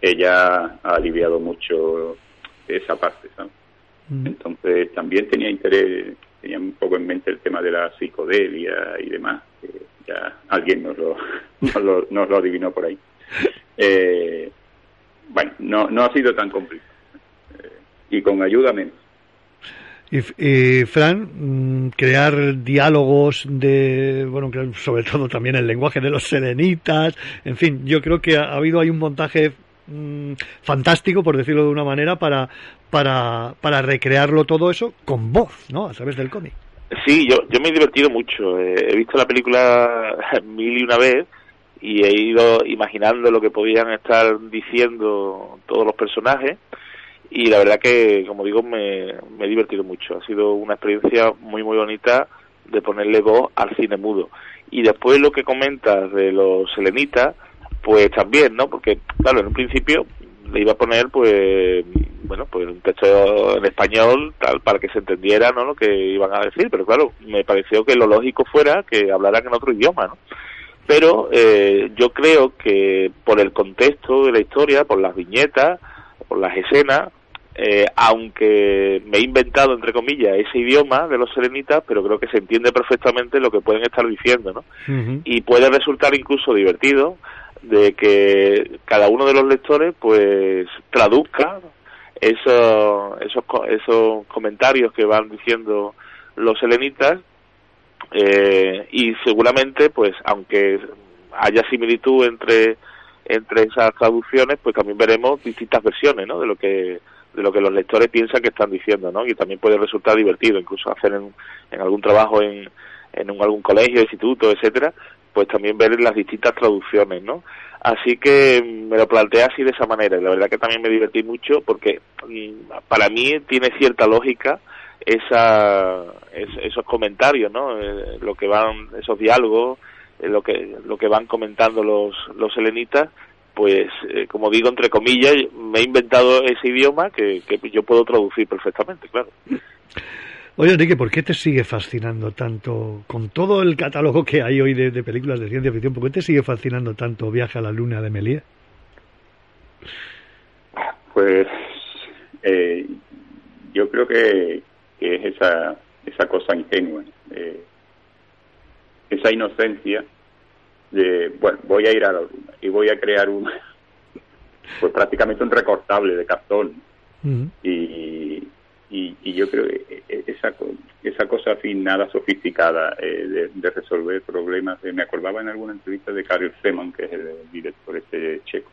ella ha aliviado mucho esa parte, ¿sabes? Entonces también tenía interés, tenía un poco en mente el tema de la psicodelia y demás, que ya alguien nos lo, [LAUGHS] nos lo, nos lo adivinó por ahí. Eh, bueno, no, no ha sido tan complicado. Eh, y con ayuda menos. Y, y, Fran, mm, crear diálogos de, bueno, sobre todo también el lenguaje de los serenitas, en fin, yo creo que ha, ha habido ahí un montaje mm, fantástico, por decirlo de una manera, para, para, para recrearlo todo eso con voz, ¿no? A través del cómic. Sí, yo, yo me he divertido mucho. Eh, he visto la película [LAUGHS] mil y una vez y he ido imaginando lo que podían estar diciendo todos los personajes y la verdad que, como digo, me, me he divertido mucho. Ha sido una experiencia muy, muy bonita de ponerle voz al cine mudo. Y después lo que comentas de los selenitas, pues también, ¿no? Porque, claro, en un principio le iba a poner, pues, bueno, pues un texto en español, tal, para que se entendiera, ¿no? Lo que iban a decir, pero claro, me pareció que lo lógico fuera que hablaran en otro idioma, ¿no? Pero eh, yo creo que por el contexto de la historia, por las viñetas, por las escenas, eh, aunque me he inventado, entre comillas, ese idioma de los serenitas, pero creo que se entiende perfectamente lo que pueden estar diciendo, ¿no? Y puede resultar incluso divertido de que cada uno de los lectores, pues, traduzca esos, esos, esos comentarios que van diciendo los selenitas eh, y seguramente, pues, aunque haya similitud entre entre esas traducciones, pues también veremos distintas versiones, ¿no? De lo que de lo que los lectores piensan que están diciendo, ¿no? Y también puede resultar divertido, incluso hacer en, en algún trabajo en, en un- algún colegio, instituto, etcétera, pues también ver las distintas traducciones, ¿no? Así que mm, me lo planteé así de esa manera y la verdad que también me divertí mucho porque mm, para mí tiene cierta lógica esa, es- esos comentarios, ¿no? Eh, lo que van, esos diálogos, eh, lo que lo que van comentando los los helenitas, pues eh, como digo entre comillas, me he inventado ese idioma que, que yo puedo traducir perfectamente, claro. Oye, Enrique, ¿por qué te sigue fascinando tanto, con todo el catálogo que hay hoy de, de películas de ciencia ficción, por qué te sigue fascinando tanto Viaje a la Luna de Méliès? Pues eh, yo creo que, que es esa, esa cosa ingenua, eh, esa inocencia de, bueno, voy a ir a la luna y voy a crear un, [LAUGHS] pues prácticamente un recortable de cartón y, y, y yo creo que esa, co- esa cosa así nada sofisticada eh, de, resolver problemas, eh, me acordaba en alguna entrevista de Karel Seman, que es el director este checo,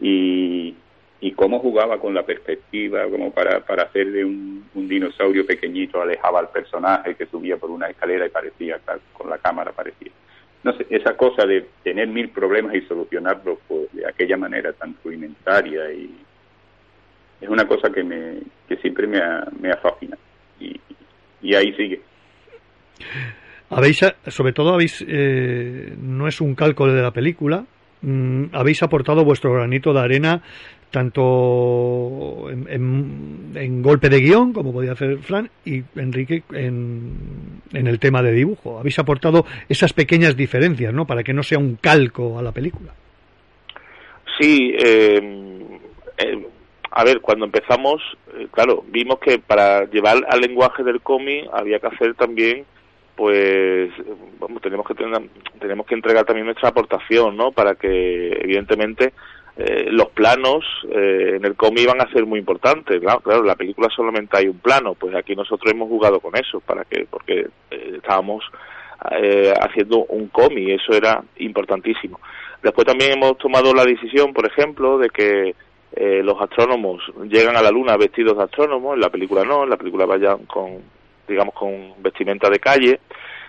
y, y cómo jugaba con la perspectiva, como para, para hacer de un, dinosaurio pequeñito, alejaba al personaje que subía por una escalera y parecía, con la cámara parecía. No sé, esa cosa de tener mil problemas y solucionarlos, pues de aquella manera tan rudimentaria y es una cosa que me que siempre me ha, me ha fascinado y, y ahí sigue. Habéis, sobre todo, habéis eh, no es un cálculo de la película, mm, habéis aportado vuestro granito de arena tanto en, en- en golpe de guion, como podía hacer Fran, y Enrique en, en el tema de dibujo. Habéis aportado esas pequeñas diferencias, ¿no? Para que no sea un calco a la película. Sí, eh, eh, a ver, cuando empezamos, eh, claro, vimos que para llevar al lenguaje del cómic había que hacer también, pues, vamos, tenemos que tener, tenemos que entregar también nuestra aportación, ¿no? Para que, evidentemente, eh, los planos eh, en el cómic iban a ser muy importantes. Claro, claro, la película solamente hay un plano, pues aquí nosotros hemos jugado con eso, para que, porque eh, estábamos eh, haciendo un cómic, eso era importantísimo. Después también hemos tomado la decisión, por ejemplo, de que eh, los astrónomos llegan a la Luna vestidos de astrónomos, en la película no, en la película vayan con, digamos, con vestimenta de calle.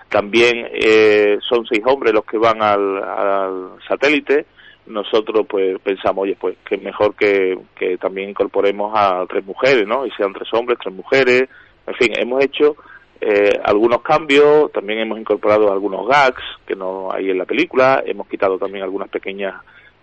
También eh, son seis hombres los que van al, al satélite. Nosotros pues pensamos, oye, pues que mejor que, que también incorporemos a tres mujeres, ¿no? Y sean tres hombres, tres mujeres. En fin, hemos hecho eh, algunos cambios, también hemos incorporado algunos gags que no hay en la película, hemos quitado también algunas pequeñas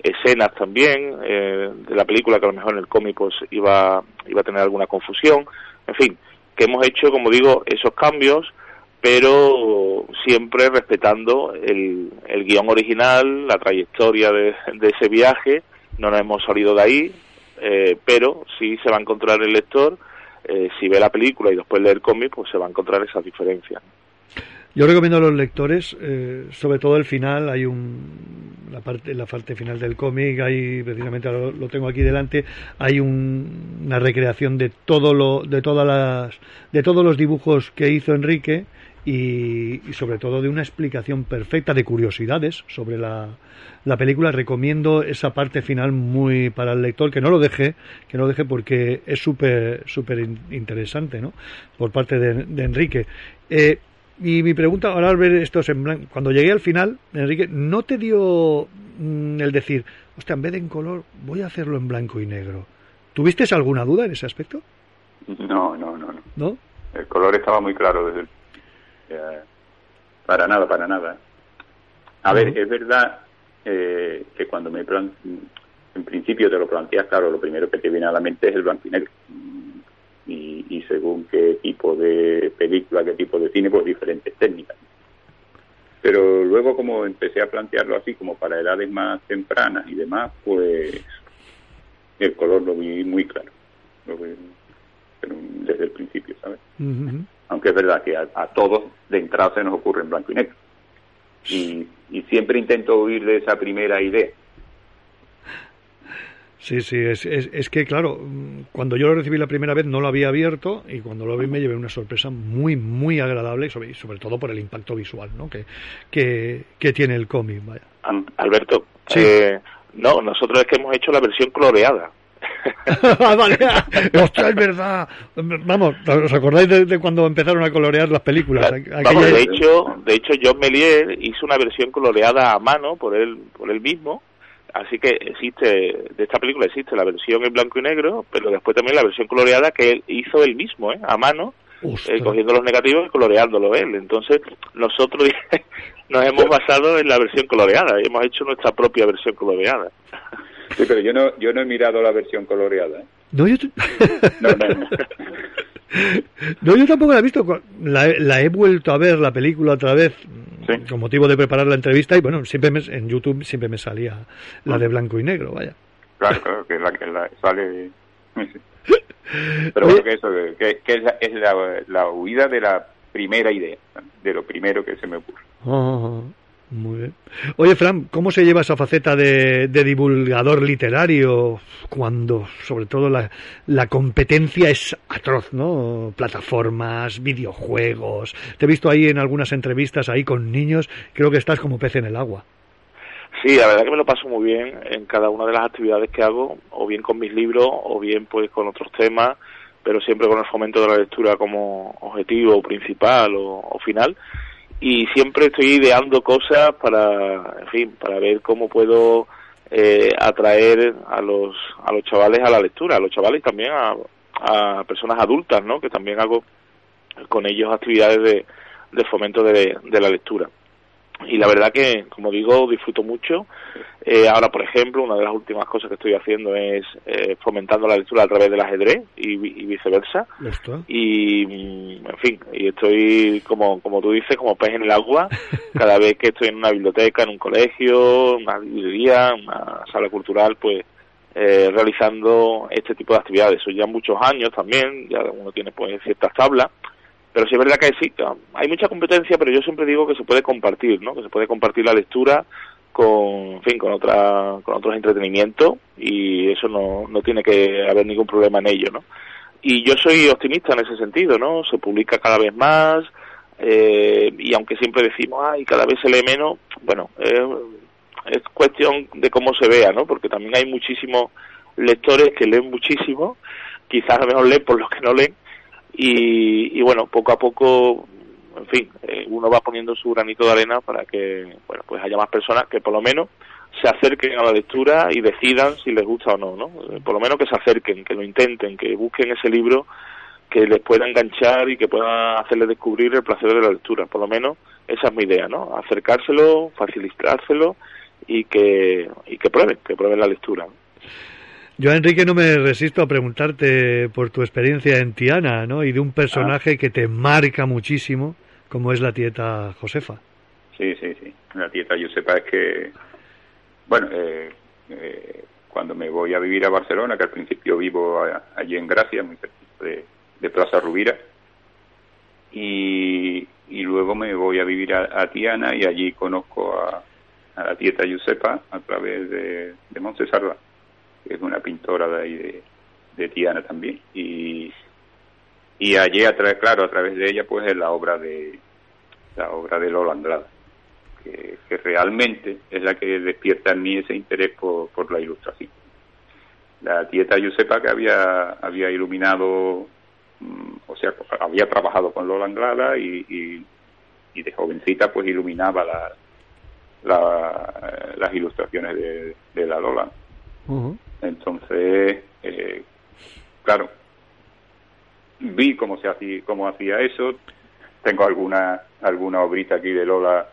escenas también eh, de la película que a lo mejor en el cómic pues iba, iba a tener alguna confusión, en fin, que hemos hecho, como digo, esos cambios, pero siempre respetando el, el guion original, la trayectoria de, de ese viaje, no nos hemos salido de ahí, eh, pero sí se va a encontrar el lector, eh, si ve la película y después lee el cómic, pues se va a encontrar esas diferencias. Yo recomiendo a los lectores, eh, sobre todo el final, hay un la parte la parte final del cómic, hay precisamente lo, lo tengo aquí delante, hay un- una recreación de todo lo de todas las de todos los dibujos que hizo Enrique y, sobre todo de una explicación perfecta de curiosidades sobre la, la película. Recomiendo esa parte final muy para el lector que no lo deje, que no deje porque es súper súper in- interesante, ¿no? Por parte de, de Enrique. Eh, y mi pregunta, ahora al ver estos en blanco, cuando llegué al final, Enrique, ¿no te dio mm, el decir, hostia, en vez de en color, voy a hacerlo en blanco y negro? ¿Tuviste alguna duda en ese aspecto? No, no, no, no. ¿No? El color estaba muy claro desde el... eh, para nada, para nada. A ver, es verdad eh, que cuando me plan- en principio te lo planteas, claro, lo primero que te viene a la mente es el blanco y negro. Y, y según qué tipo de película, qué tipo de cine, pues diferentes técnicas. Pero luego como empecé a plantearlo así, como para edades más tempranas y demás, pues el color lo vi muy claro. Lo vi pero desde el principio, ¿sabes? Aunque es verdad que a, a todos de entrada se nos ocurre en blanco y negro. Y, y siempre intento huir de esa primera idea. Sí, sí, es, es, es que claro, cuando yo lo recibí la primera vez no lo había abierto y cuando lo vi me llevé una sorpresa muy, muy agradable y sobre, sobre todo por el impacto visual ¿no? que, que, que tiene el cómic. Vaya. Alberto, Sí. eh, no, nosotros es que hemos hecho la versión coloreada. [LAUGHS] Ah, vale. [LAUGHS] Ostras, es verdad. Vamos, ¿os acordáis de, de cuando empezaron a colorear las películas? Aquella- Vamos, de hecho, de hecho John Melier hizo una versión coloreada a mano por él, por él mismo. Así que existe, de esta película existe la versión en blanco y negro, pero después también la versión coloreada que él hizo él mismo, ¿eh? a mano, eh, cogiendo los negativos y coloreándolo él. Entonces, nosotros [LAUGHS] nos hemos basado en la versión coloreada, y hemos hecho nuestra propia versión coloreada. Sí, pero yo no, yo no he mirado la versión coloreada. ¿eh? No, yo, [LAUGHS] No, no, no. [LAUGHS] no, yo tampoco la he visto. La he vuelto a ver la película otra vez Sí. con motivo de preparar la entrevista y bueno, siempre me- en YouTube siempre me salía la de blanco y negro, vaya. Claro, claro, que la que la sale. [LAUGHS] Pero bueno, que eso, que, que es, la, es la, la huida de la primera idea, de lo primero que se me ocurre. Ah, muy bien. Oye, Fran, ¿cómo se lleva esa faceta de, divulgador literario cuando, sobre todo, la, competencia es atroz, ¿no? Plataformas, videojuegos. Te he visto ahí en algunas entrevistas ahí con niños. Creo que estás como pez en el agua. Sí, la verdad que me lo paso muy bien en cada una de las actividades que hago, o bien con mis libros, o bien pues con otros temas, pero siempre con el fomento de la lectura como objetivo principal o final. Y siempre estoy ideando cosas para, en fin, para ver cómo puedo eh, atraer a los a los chavales a la lectura, a los chavales también a, a personas adultas, ¿no? Que también hago con ellos actividades de, de fomento de, de la lectura y la verdad que, como digo, disfruto mucho. Eh, ahora, por ejemplo, una de las últimas cosas que estoy haciendo es eh, fomentando la lectura a través del ajedrez y, y viceversa. Esto. Y, mm, en fin, y estoy, como, como tú dices, como pez en el agua, cada vez que estoy en una biblioteca, en un colegio, una librería, una sala cultural, pues eh, realizando este tipo de actividades. Son ya muchos años también, ya uno tiene pues ciertas tablas pero sí es verdad que sí, hay mucha competencia, pero yo siempre digo que se puede compartir, ¿no? Que se puede compartir la lectura con, fin, con otra, con otros entretenimientos y eso no, no tiene que haber ningún problema en ello, ¿no? Y yo soy optimista en ese sentido, ¿no? Se publica cada vez más eh, y aunque siempre decimos, ay, cada vez se lee menos, bueno, es cuestión de cómo se vea, ¿no? Porque también hay muchísimos lectores que leen muchísimo, quizás a lo leen por los que no leen, y, y bueno, poco a poco, en fin, eh, uno va poniendo su granito de arena para que, bueno, pues haya más personas que por lo menos se acerquen a la lectura y decidan si les gusta o no, ¿no? Eh, por lo menos que se acerquen, que lo intenten, que busquen ese libro que les pueda enganchar y que pueda hacerles descubrir el placer de la lectura. Por lo menos esa es mi idea, ¿no? Acercárselo, facilitárselo y que, y que prueben, que prueben la lectura. Yo, Enrique, no me resisto a preguntarte por tu experiencia en Tiana, ¿no? Y de un personaje que te marca muchísimo, como es la tieta Josefa. Sí, sí, sí. La tieta Josefa es que, bueno, eh, eh, cuando me voy a vivir a Barcelona, que al principio vivo allí en Gracia, muy cerca de, de Plaza Rubira, y, y luego me voy a vivir a, Tiana y allí conozco a, a la tieta Josefa a través de, de Montesarla que es una pintora de ahí de, Tiana también. Y, y allí, a través, claro, a través de ella, pues es la obra de la obra de Lola Andrade, que, que realmente es la que despierta en mí ese interés por, por la ilustración. La tieta Josepa, que había, había iluminado, mm, o sea, había trabajado con Lola Anglada y, y, de jovencita, pues iluminaba la, las ilustraciones de, de la Lola. Entonces, eh, claro, vi cómo se hacía, cómo hacía eso. Tengo alguna alguna obrita aquí de Lola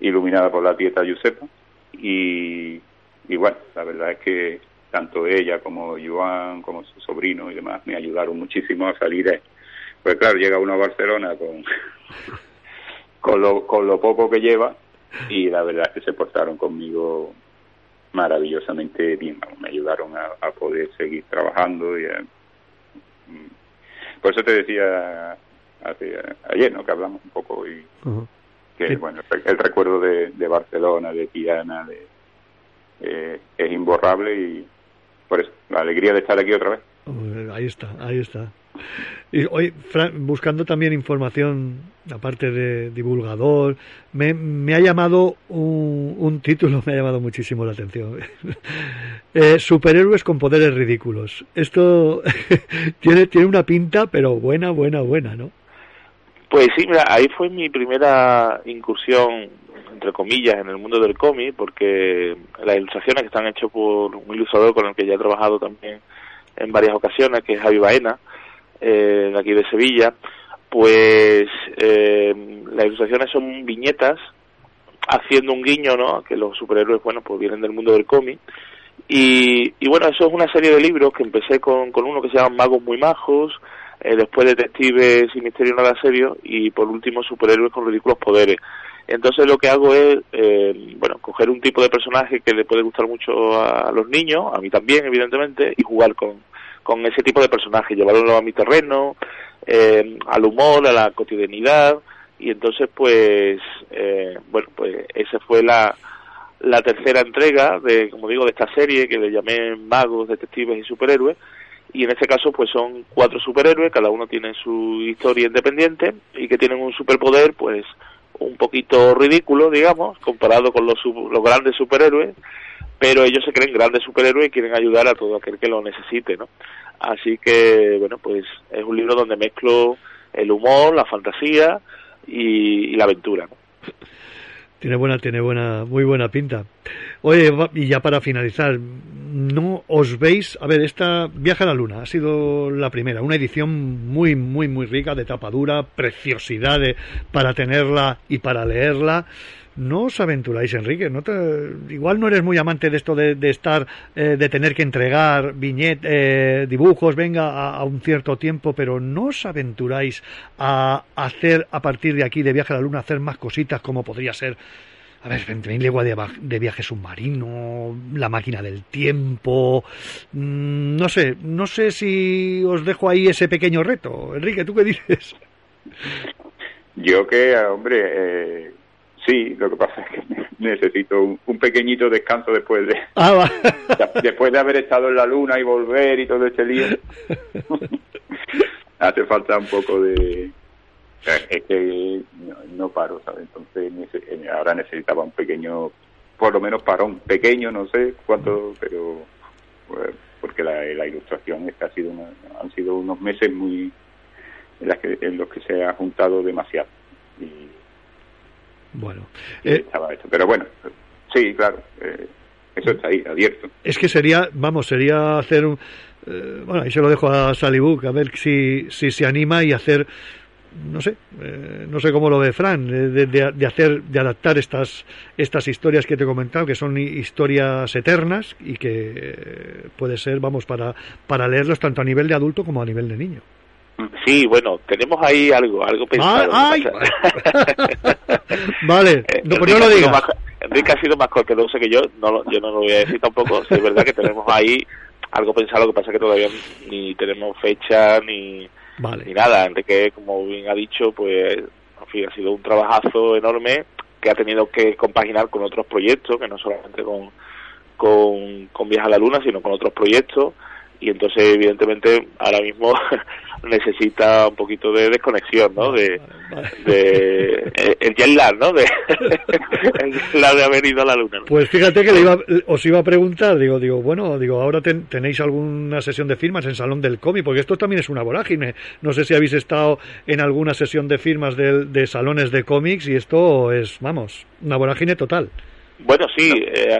iluminada por la tieta Giuseppe y, y bueno, la verdad es que tanto ella como Joan, como su sobrino y demás me ayudaron muchísimo a salir. De, pues claro, llega uno a Barcelona con [LAUGHS] con lo, con lo poco que lleva y la verdad es que se portaron conmigo maravillosamente bien. Me ayudaron a, poder seguir trabajando y mm, por eso te decía ayer, ¿no? Que hablamos un poco y que bueno el, recuerdo de, Barcelona, de Tiana, de eh, es imborrable y por eso la alegría de estar aquí otra vez. Ahí está, ahí está. Y hoy, buscando también información, aparte de divulgador, me, me ha llamado un, un, título, [LAUGHS] me ha llamado muchísimo la atención. [LAUGHS] eh, superhéroes con poderes ridículos. Esto [LAUGHS] tiene, tiene una pinta, pero buena, buena, buena, ¿no? Pues sí, mira, ahí fue mi primera incursión, entre comillas, en el mundo del cómic, porque las ilustraciones que están hechas por un ilustrador con el que ya he trabajado también en varias ocasiones, que es Javi Baena, eh, aquí de Sevilla, pues eh, las ilustraciones son viñetas haciendo un guiño, ¿no? Que los superhéroes, bueno, pues vienen del mundo del cómic. Y, y bueno, eso es una serie de libros que empecé con, con uno que se llama Magos Muy Majos, eh, después Detectives y Misterio Nada Serio, y por último Superhéroes con Ridículos Poderes. Entonces lo que hago es, eh, bueno, coger un tipo de personaje que le puede gustar mucho a los niños, a mí también, evidentemente, y jugar con, con ese tipo de personajes, llevarlo a mi terreno, eh, al humor, a la cotidianidad, y entonces pues, eh, bueno, pues esa fue la, la tercera entrega de, como digo, de esta serie que le llamé Magos, Detectives y Superhéroes, y en este caso pues son cuatro superhéroes, cada uno tiene su historia independiente y que tienen un superpoder pues un poquito ridículo, digamos, comparado con los, los grandes superhéroes, pero ellos se creen grandes superhéroes y quieren ayudar a todo aquel que lo necesite, ¿no? Así que, bueno, pues es un libro donde mezclo el humor, la fantasía y, la aventura. Tiene buena, tiene buena, muy buena pinta. Oye, y ya para finalizar, no os veis, a ver, esta Viaje a la Luna ha sido la primera, una edición muy, muy, muy rica de tapadura, preciosidad de- para tenerla y para leerla. No os aventuráis, Enrique. No te, igual no eres muy amante de esto de, estar, eh, de tener que entregar viñet, eh, dibujos, venga, a, un cierto tiempo, pero no os aventuráis a hacer a partir de aquí, de viaje a la luna, hacer más cositas como podría ser, a ver, 20.000 leguas de, de viaje submarino, la máquina del tiempo, mm, no sé, no sé si os dejo ahí ese pequeño reto. Enrique, ¿tú qué dices? Yo que, hombre, eh, sí, lo que pasa es que [LAUGHS] necesito un, un pequeñito descanso después de Ah, [LAUGHS] después de haber estado en la luna y volver y todo este lío. [LAUGHS] Hace falta un poco de... Es que no, no paro, ¿sabes? Entonces eh, ahora necesitaba un pequeño, por lo menos parón pequeño, no sé cuánto, pero pues, porque la, la ilustración esta ha sido una- han sido unos meses muy en, las que, en los que se ha juntado demasiado y, Bueno, eh. Pero bueno, sí, claro, eh, eso está ahí, abierto. es que sería, vamos, sería hacer un... eh, bueno, ahí se lo dejo a Salibook, a ver si, si se anima y hacer, no sé, eh, no sé cómo lo ve Fran, de, de- de hacer, de adaptar estas, estas historias que te he comentado, que son hi- historias eternas y que puede ser, vamos, para, para leerlos tanto a nivel de adulto como a nivel de niño. Sí, bueno, tenemos ahí algo, algo pensado. ¡Ay! [LAUGHS] Vale, Eh, no, pues no Enrique lo digas. Enrique ha sido más cauteloso que yo, no lo- yo no lo voy a decir tampoco. Sí, es verdad que tenemos ahí algo pensado, lo que pasa es que todavía ni tenemos fecha ni, Vale. ni nada. Enrique, como bien ha dicho, pues en fin, ha sido un trabajazo enorme que ha tenido que compaginar con otros proyectos, que no solamente con, con, con Viaje a la Luna, sino con otros proyectos. Y entonces, evidentemente, ahora mismo [LAUGHS] necesita un poquito de desconexión, ¿no? De, de eh, el jet lag, ¿no? De, [LAUGHS] el lag de haber ido a la luna. ¿no? Pues fíjate que le iba- os iba a preguntar, digo, digo, bueno, digo, ahora ten- tenéis alguna sesión de firmas en Salón del Cómic, porque esto también es una vorágine. No sé si habéis estado en alguna sesión de firmas de, salones de cómics y esto es, vamos, una vorágine total. Bueno, sí, eh,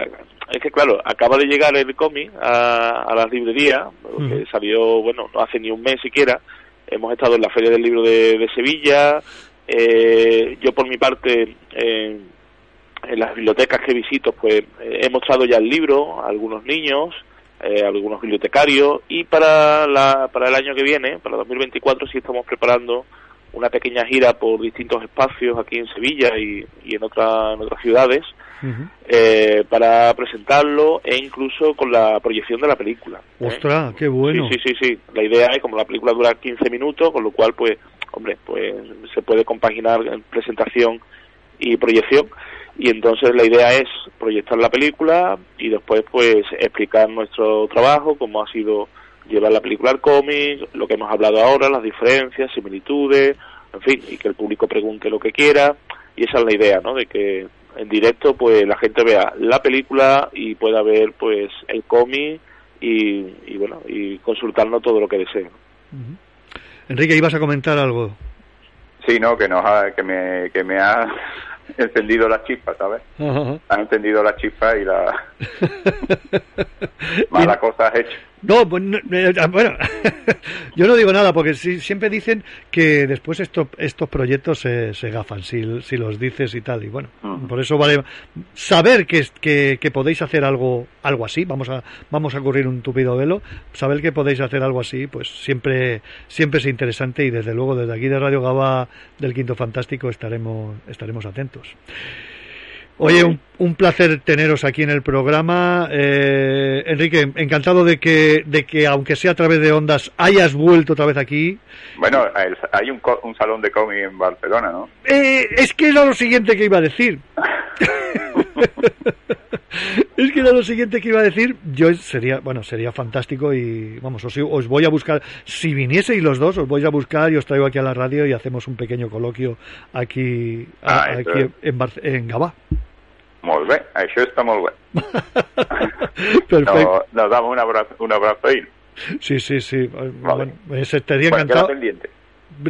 es que claro, acaba de llegar el cómic a, a las librerías, que Ujú. salió, bueno, no hace ni un mes siquiera. Hemos estado en la Feria del Libro de, de Sevilla. eh, yo, por mi parte, eh, en las bibliotecas que visito, pues eh, he mostrado ya el libro a algunos niños, eh, a algunos bibliotecarios, y para, la, para el año que viene, para 2024, sí estamos preparando una pequeña gira por distintos espacios aquí en Sevilla y, y en, otra, en otras ciudades eh, para presentarlo e incluso con la proyección de la película. ¿eh? Ostras, qué bueno. Sí, sí, sí, sí. La idea es, como la película dura 15 minutos, con lo cual, pues, hombre, pues se puede compaginar en presentación y proyección. Y entonces la idea es proyectar la película y después, pues, explicar nuestro trabajo, cómo ha sido llevar la película al cómic, lo que hemos hablado ahora, las diferencias, similitudes, en fin, y que el público pregunte lo que quiera. Y esa es la idea, ¿no? De que en directo, pues, la gente vea la película y pueda ver, pues, el cómic y, y bueno, y consultarnos todo lo que desee. Enrique, ibas a comentar algo. Sí, no, que, nos ha, que, me, que me ha [LAUGHS] encendido la chispa, ¿sabes? Ajá. Ha encendido la chispa y la [LAUGHS] [LAUGHS] mala cosa has hecho. No, pues, eh, bueno, [LAUGHS] yo no digo nada porque si- siempre dicen que después estos estos proyectos se, se gafan si, si los dices y tal y bueno, por eso vale saber que, que, que podéis hacer algo algo así, vamos a vamos a correr un tupido velo, saber que podéis hacer algo así, pues siempre siempre es interesante y desde luego desde aquí de Radio Gaba del Quinto Fantástico estaremos estaremos atentos. Oye, un, un placer teneros aquí en el programa. Eh, Enrique, encantado de que, de que, aunque sea a través de ondas, hayas vuelto otra vez aquí. Bueno, hay un, un salón de cómic en Barcelona, ¿no? Eh, es que era lo siguiente que iba a decir. [LAUGHS] es que era lo siguiente que iba a decir. Yo sería, bueno, sería fantástico y vamos, os, os voy a buscar. Si vinieseis los dos, os voy a buscar y os traigo aquí a la radio y hacemos un pequeño coloquio aquí, a- Ah, aquí en, en Gabá. Molt bé, això està molt bé. [LAUGHS] Perfecto. No, nos damos un abrazo, un abrazo y Sí, sí, sí. Vale. Bueno, eh, se estaría Bueno, encantado. pendiente.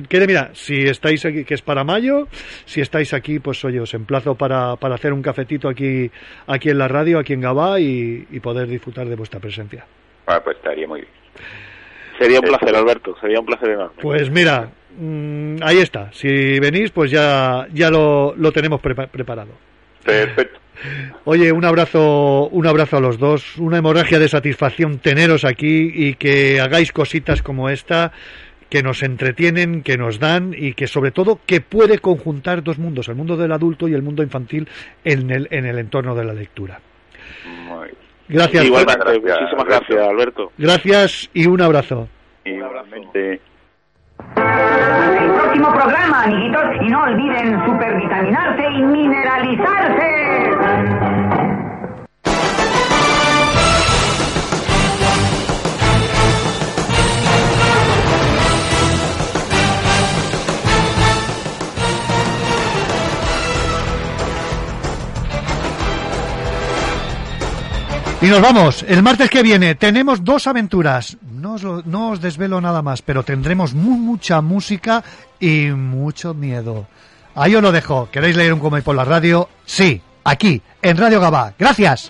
que mira, si estáis aquí, que es para mayo, si estáis aquí, pues oye, os emplazo para, para hacer un cafetito aquí, aquí en la radio, aquí en Gabá y, y poder disfrutar de vuestra presencia. Ah, pues estaría muy bien. Sería un placer, Alberto, sería un placer enorme. Pues mira, mm, ahí está. Si venís, pues ya, ya lo, lo tenemos prepa- preparado. Perfecto. Oye, un abrazo, un abrazo a los dos, una hemorragia de satisfacción teneros aquí y que hagáis cositas como esta que nos entretienen, que nos dan y que sobre todo que puede conjuntar dos mundos, el mundo del adulto y el mundo infantil en el, en el entorno de la lectura. Gracias, Igualmente, Gracias, muchísimas gracias, Alberto. gracias y un abrazo. Igualmente. El próximo programa, amiguitos, y no olviden supervitaminarse y mineralizarse. Y nos vamos. El martes que viene tenemos dos aventuras. No os, no os desvelo nada más, pero tendremos mu- mucha música y mucho miedo. Ahí os lo dejo. ¿Queréis leer un cómic por la radio? Sí, aquí, en Radio Gabá. Gracias.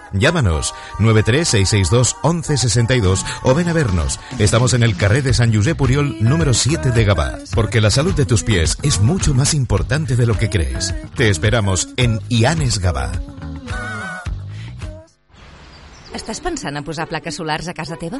Llámanos 936621162 o ven a vernos. Estamos en el carré de San Josep Puriol número 7 de Gabá, porque la salud de tus pies es mucho más importante de lo que crees. Te esperamos en Ianes Gabá. Estàs pensant a posar plaques solars a casa teva?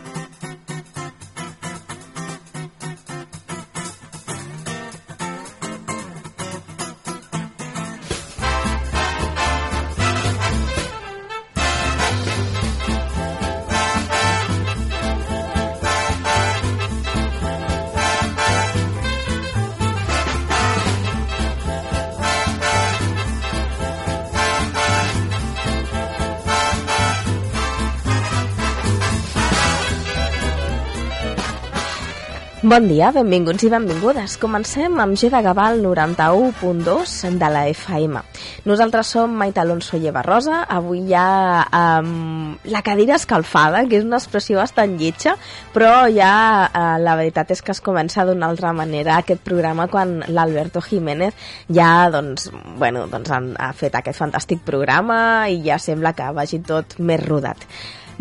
Bon dia, benvinguts i benvingudes. Comencem amb G de Gavà al 91.2 de la FM. Nosaltres som Maite Alonso i Eva Rosa. Avui hi ha um, la cadira escalfada, que és una expressió bastant lletja, però ja uh, la veritat és que es comença d'una altra manera aquest programa quan l'Alberto Jiménez ja doncs, bueno, doncs han, ha fet aquest fantàstic programa i ja sembla que vagi tot més rodat.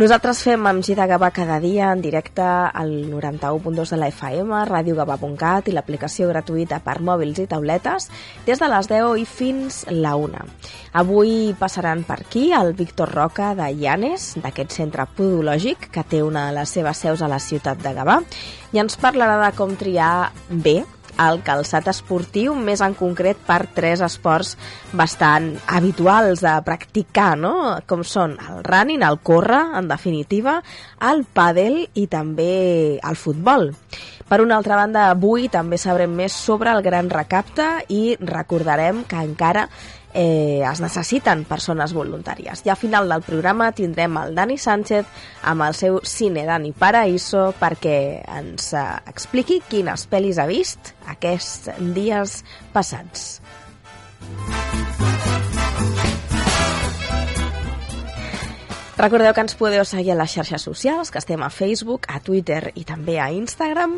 Nosaltres fem amb Gida Gavà cada dia en directe al 91.2 de la FM, radiogavà.cat i l'aplicació gratuïta per mòbils i tauletes des de les 10 i fins la 1. Avui passaran per aquí el Víctor Roca de Llanes, d'aquest centre podològic que té una de les seves seus a la ciutat de Gavà, i ens parlarà de com triar bé el calçat esportiu, més en concret per tres esports bastant habituals de practicar, no? com són el running, el córrer, en definitiva, el pàdel i també el futbol. Per una altra banda, avui també sabrem més sobre el gran recapte i recordarem que encara eh, es necessiten persones voluntàries. I al final del programa tindrem el Dani Sánchez amb el seu Cine Dani Paraíso perquè ens eh, expliqui quines pel·lis ha vist aquests dies passats. Recordeu que ens podeu seguir a les xarxes socials, que estem a Facebook, a Twitter i també a Instagram,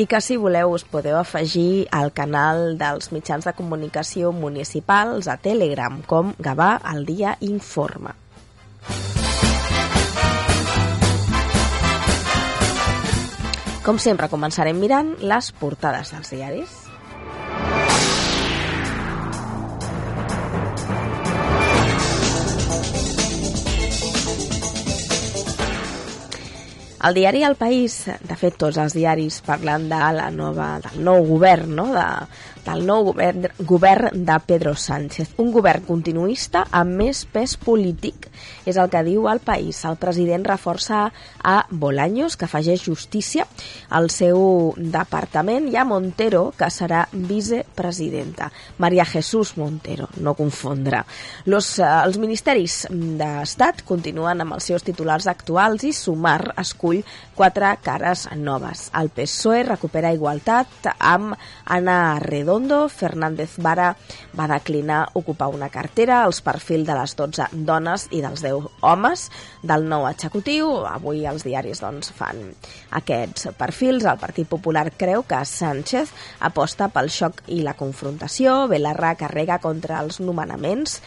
i que si voleu us podeu afegir al canal dels mitjans de comunicació municipals a Telegram, com Gavà al dia informa. Com sempre, començarem mirant les portades dels diaris. El diari El País, de fet tots els diaris parlant de la nova, del nou govern, no? de, del nou govern, govern de Pedro Sánchez. Un govern continuista amb més pes polític, és el que diu El País. El president reforça a Bolaños, que afegeix justícia al seu departament, i a Montero, que serà vicepresidenta. Maria Jesús Montero, no confondre. Los, eh, els ministeris d'Estat continuen amb els seus titulars actuals i Sumar escull quatre cares noves. El PSOE recupera igualtat amb Ana Redondo, Fernández Vara va declinar ocupar una cartera, els perfils de les 12 dones i dels 10 homes del nou executiu. Avui els diaris doncs, fan aquests perfils. El Partit Popular creu que Sánchez aposta pel xoc i la confrontació. Belarra carrega contra els nomenaments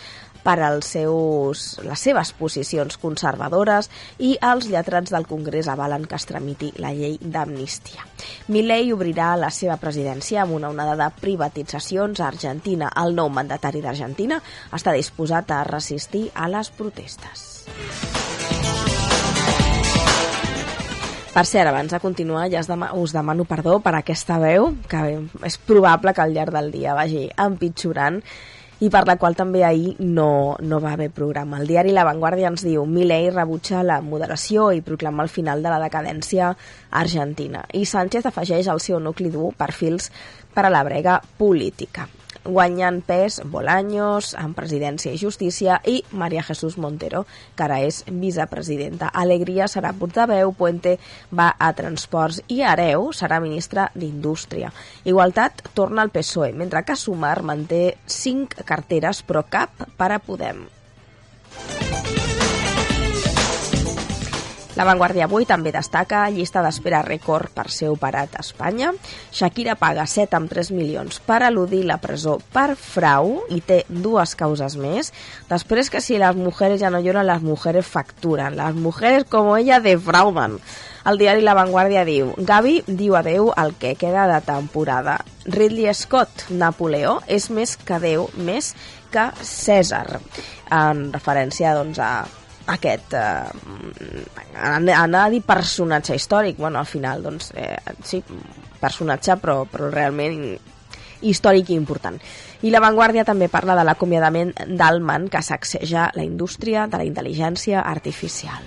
per als seus, les seves posicions conservadores i els lletrats del Congrés avalen que es tramiti la llei d'amnistia. Milei obrirà la seva presidència amb una onada de privatitzacions a Argentina. El nou mandatari d'Argentina està disposat a resistir a les protestes. Per cert, abans de continuar, ja us demano perdó per aquesta veu, que és probable que al llarg del dia vagi empitjorant i per la qual també ahir no, no va haver programa. El diari La Vanguardia ens diu Milei rebutja la moderació i proclama el final de la decadència argentina. I Sánchez afegeix al seu nucli dur perfils per a la brega política guanyant pes Bolaños, en Presidència i Justícia, i Maria Jesús Montero, que ara és vicepresidenta. Alegria serà portaveu, Puente va a Transports i Areu serà ministra d'Indústria. Igualtat torna al PSOE, mentre que Sumar manté cinc carteres, però cap per a Podem. La Vanguardia avui també destaca llista d'espera rècord per ser operat a Espanya. Shakira paga 7 amb 3 milions per eludir la presó per frau i té dues causes més. Després que si les mujeres ja no lloran, les mujeres facturan. Les mujeres com ella defraudan. El diari La Vanguardia diu Gavi diu adeu al que queda de temporada. Ridley Scott, Napoleó, és més que Déu, més que Cèsar. En referència doncs, a aquest eh, anar a dir personatge històric. Bueno, al final doncs eh, sí, personatge però, però realment històric i important. I la Vanguardia també parla de l'acomiadament d'Alman que sacseja la indústria de la intel·ligència artificial.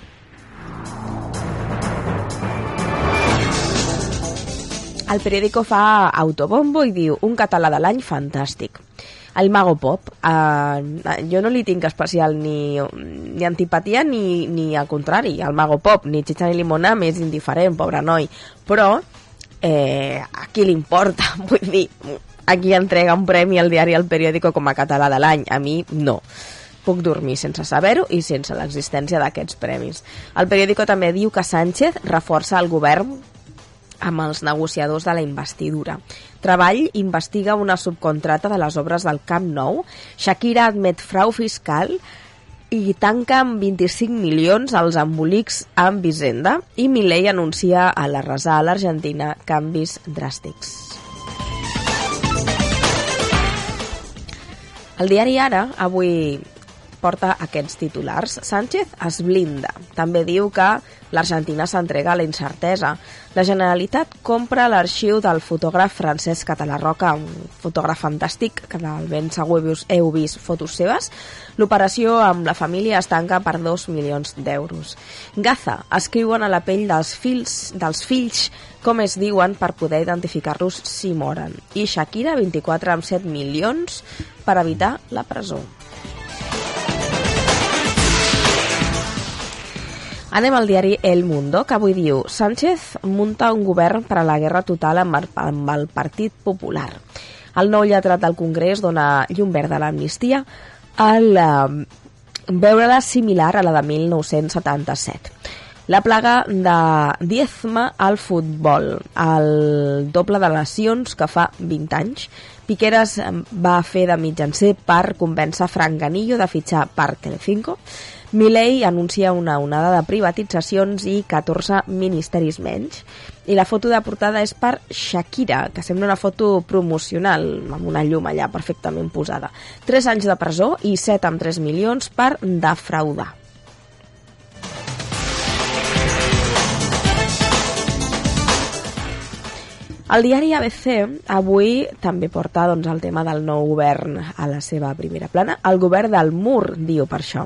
El periòdico fa autobombo i diu un català de l'any fantàstic el Mago Pop. Uh, jo no li tinc especial ni, ni antipatia ni, ni al contrari. El Mago Pop, ni Chicha ni Limona, més indiferent, pobre noi. Però eh, a qui li importa? [LAUGHS] Vull dir, a qui entrega un premi al diari El Periódico com a català de l'any? A mi, no. Puc dormir sense saber-ho i sense l'existència d'aquests premis. El periòdico també diu que Sánchez reforça el govern amb els negociadors de la investidura. Treball investiga una subcontrata de les obres del Camp Nou. Shakira admet frau fiscal i tanca amb 25 milions els embolics amb Hisenda i Milei anuncia a la resar a l'Argentina canvis dràstics. El diari Ara avui porta aquests titulars. Sánchez es blinda. També diu que l'Argentina s'entrega a la incertesa. La Generalitat compra l'arxiu del fotògraf Francesc Catalarroca, un fotògraf fantàstic, que del ben segur heu vist fotos seves. L'operació amb la família es tanca per 2 milions d'euros. Gaza escriuen a la pell dels fills, dels fills com es diuen per poder identificar-los si moren. I Shakira, 24 amb 7 milions per evitar la presó. Anem al diari El Mundo, que avui diu Sánchez munta un govern per a la guerra total amb el, amb el Partit Popular. El nou lletrat del Congrés dona llum verda a l'amnistia al eh, veure-la similar a la de 1977. La plaga de diezma al futbol, el doble de lesions que fa 20 anys. Piqueras va fer de mitjancer per convèncer Frank Ganillo de fitxar per Telecinco. Milei anuncia una onada de privatitzacions i 14 ministeris menys. I la foto de portada és per Shakira, que sembla una foto promocional, amb una llum allà perfectament posada. 3 anys de presó i 7 amb 3 milions per defraudar. El diari ABC avui també porta doncs, el tema del nou govern a la seva primera plana. El govern del mur, diu per això.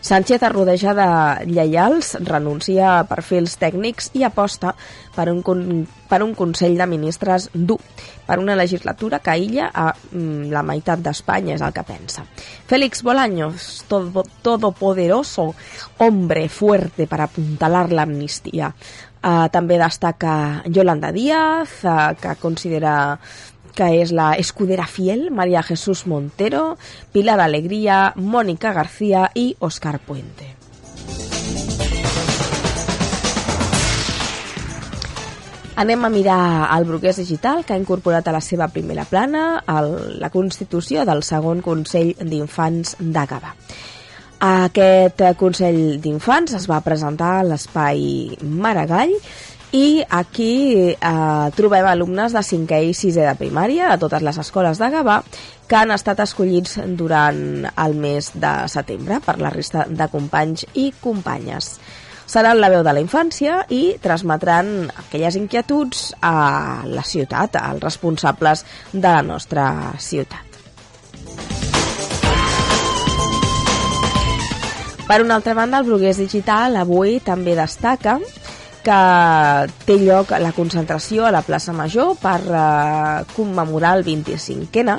Sánchez es rodeja de lleials, renuncia a perfils tècnics i aposta per un, con per un Consell de Ministres dur, per una legislatura que aïlla a mm, la meitat d'Espanya, és el que pensa. Félix Bolaños, todo, todopoderoso, hombre fuerte para apuntalar l'amnistia. Uh, també destaca Yolanda Díaz, uh, que considera que és la escudera fiel, María Jesús Montero, Pilar Alegría, Mónica García i Òscar Puente. Anem a mirar el Brugués Digital, que ha incorporat a la seva primera plana el, la constitució del segon Consell d'Infants d'Àgava. Aquest Consell d'Infants es va presentar a l'espai Maragall i aquí eh, trobem alumnes de 5è i 6è de primària de totes les escoles de Gavà que han estat escollits durant el mes de setembre per la resta de companys i companyes. Seran la veu de la infància i transmetran aquelles inquietuds a la ciutat, als responsables de la nostra ciutat. Per una altra banda, el Brugués Digital avui també destaca que té lloc la concentració a la plaça Major per eh, commemorar el 25N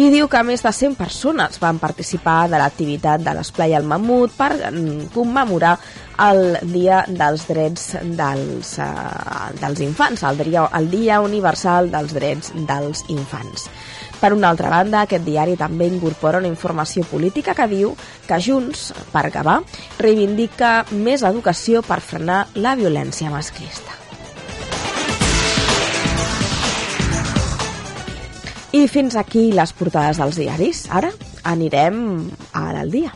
i diu que més de 100 persones van participar de l'activitat de l'esplai al Mamut per mm, commemorar el Dia dels Drets dels, eh, dels Infants, el dia, el dia Universal dels Drets dels Infants. Per una altra banda, aquest diari també incorpora una informació política que diu que Junts, per Gavà, reivindica més educació per frenar la violència masclista. I fins aquí les portades dels diaris. Ara anirem a al dia.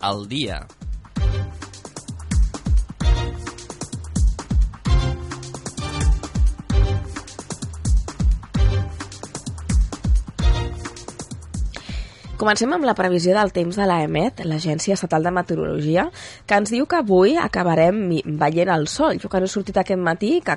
Al dia. Comencem amb la previsió del temps de l'AEMET, l'Agència Estatal de Meteorologia, que ens diu que avui acabarem veient el sol. Jo que no he sortit aquest matí, que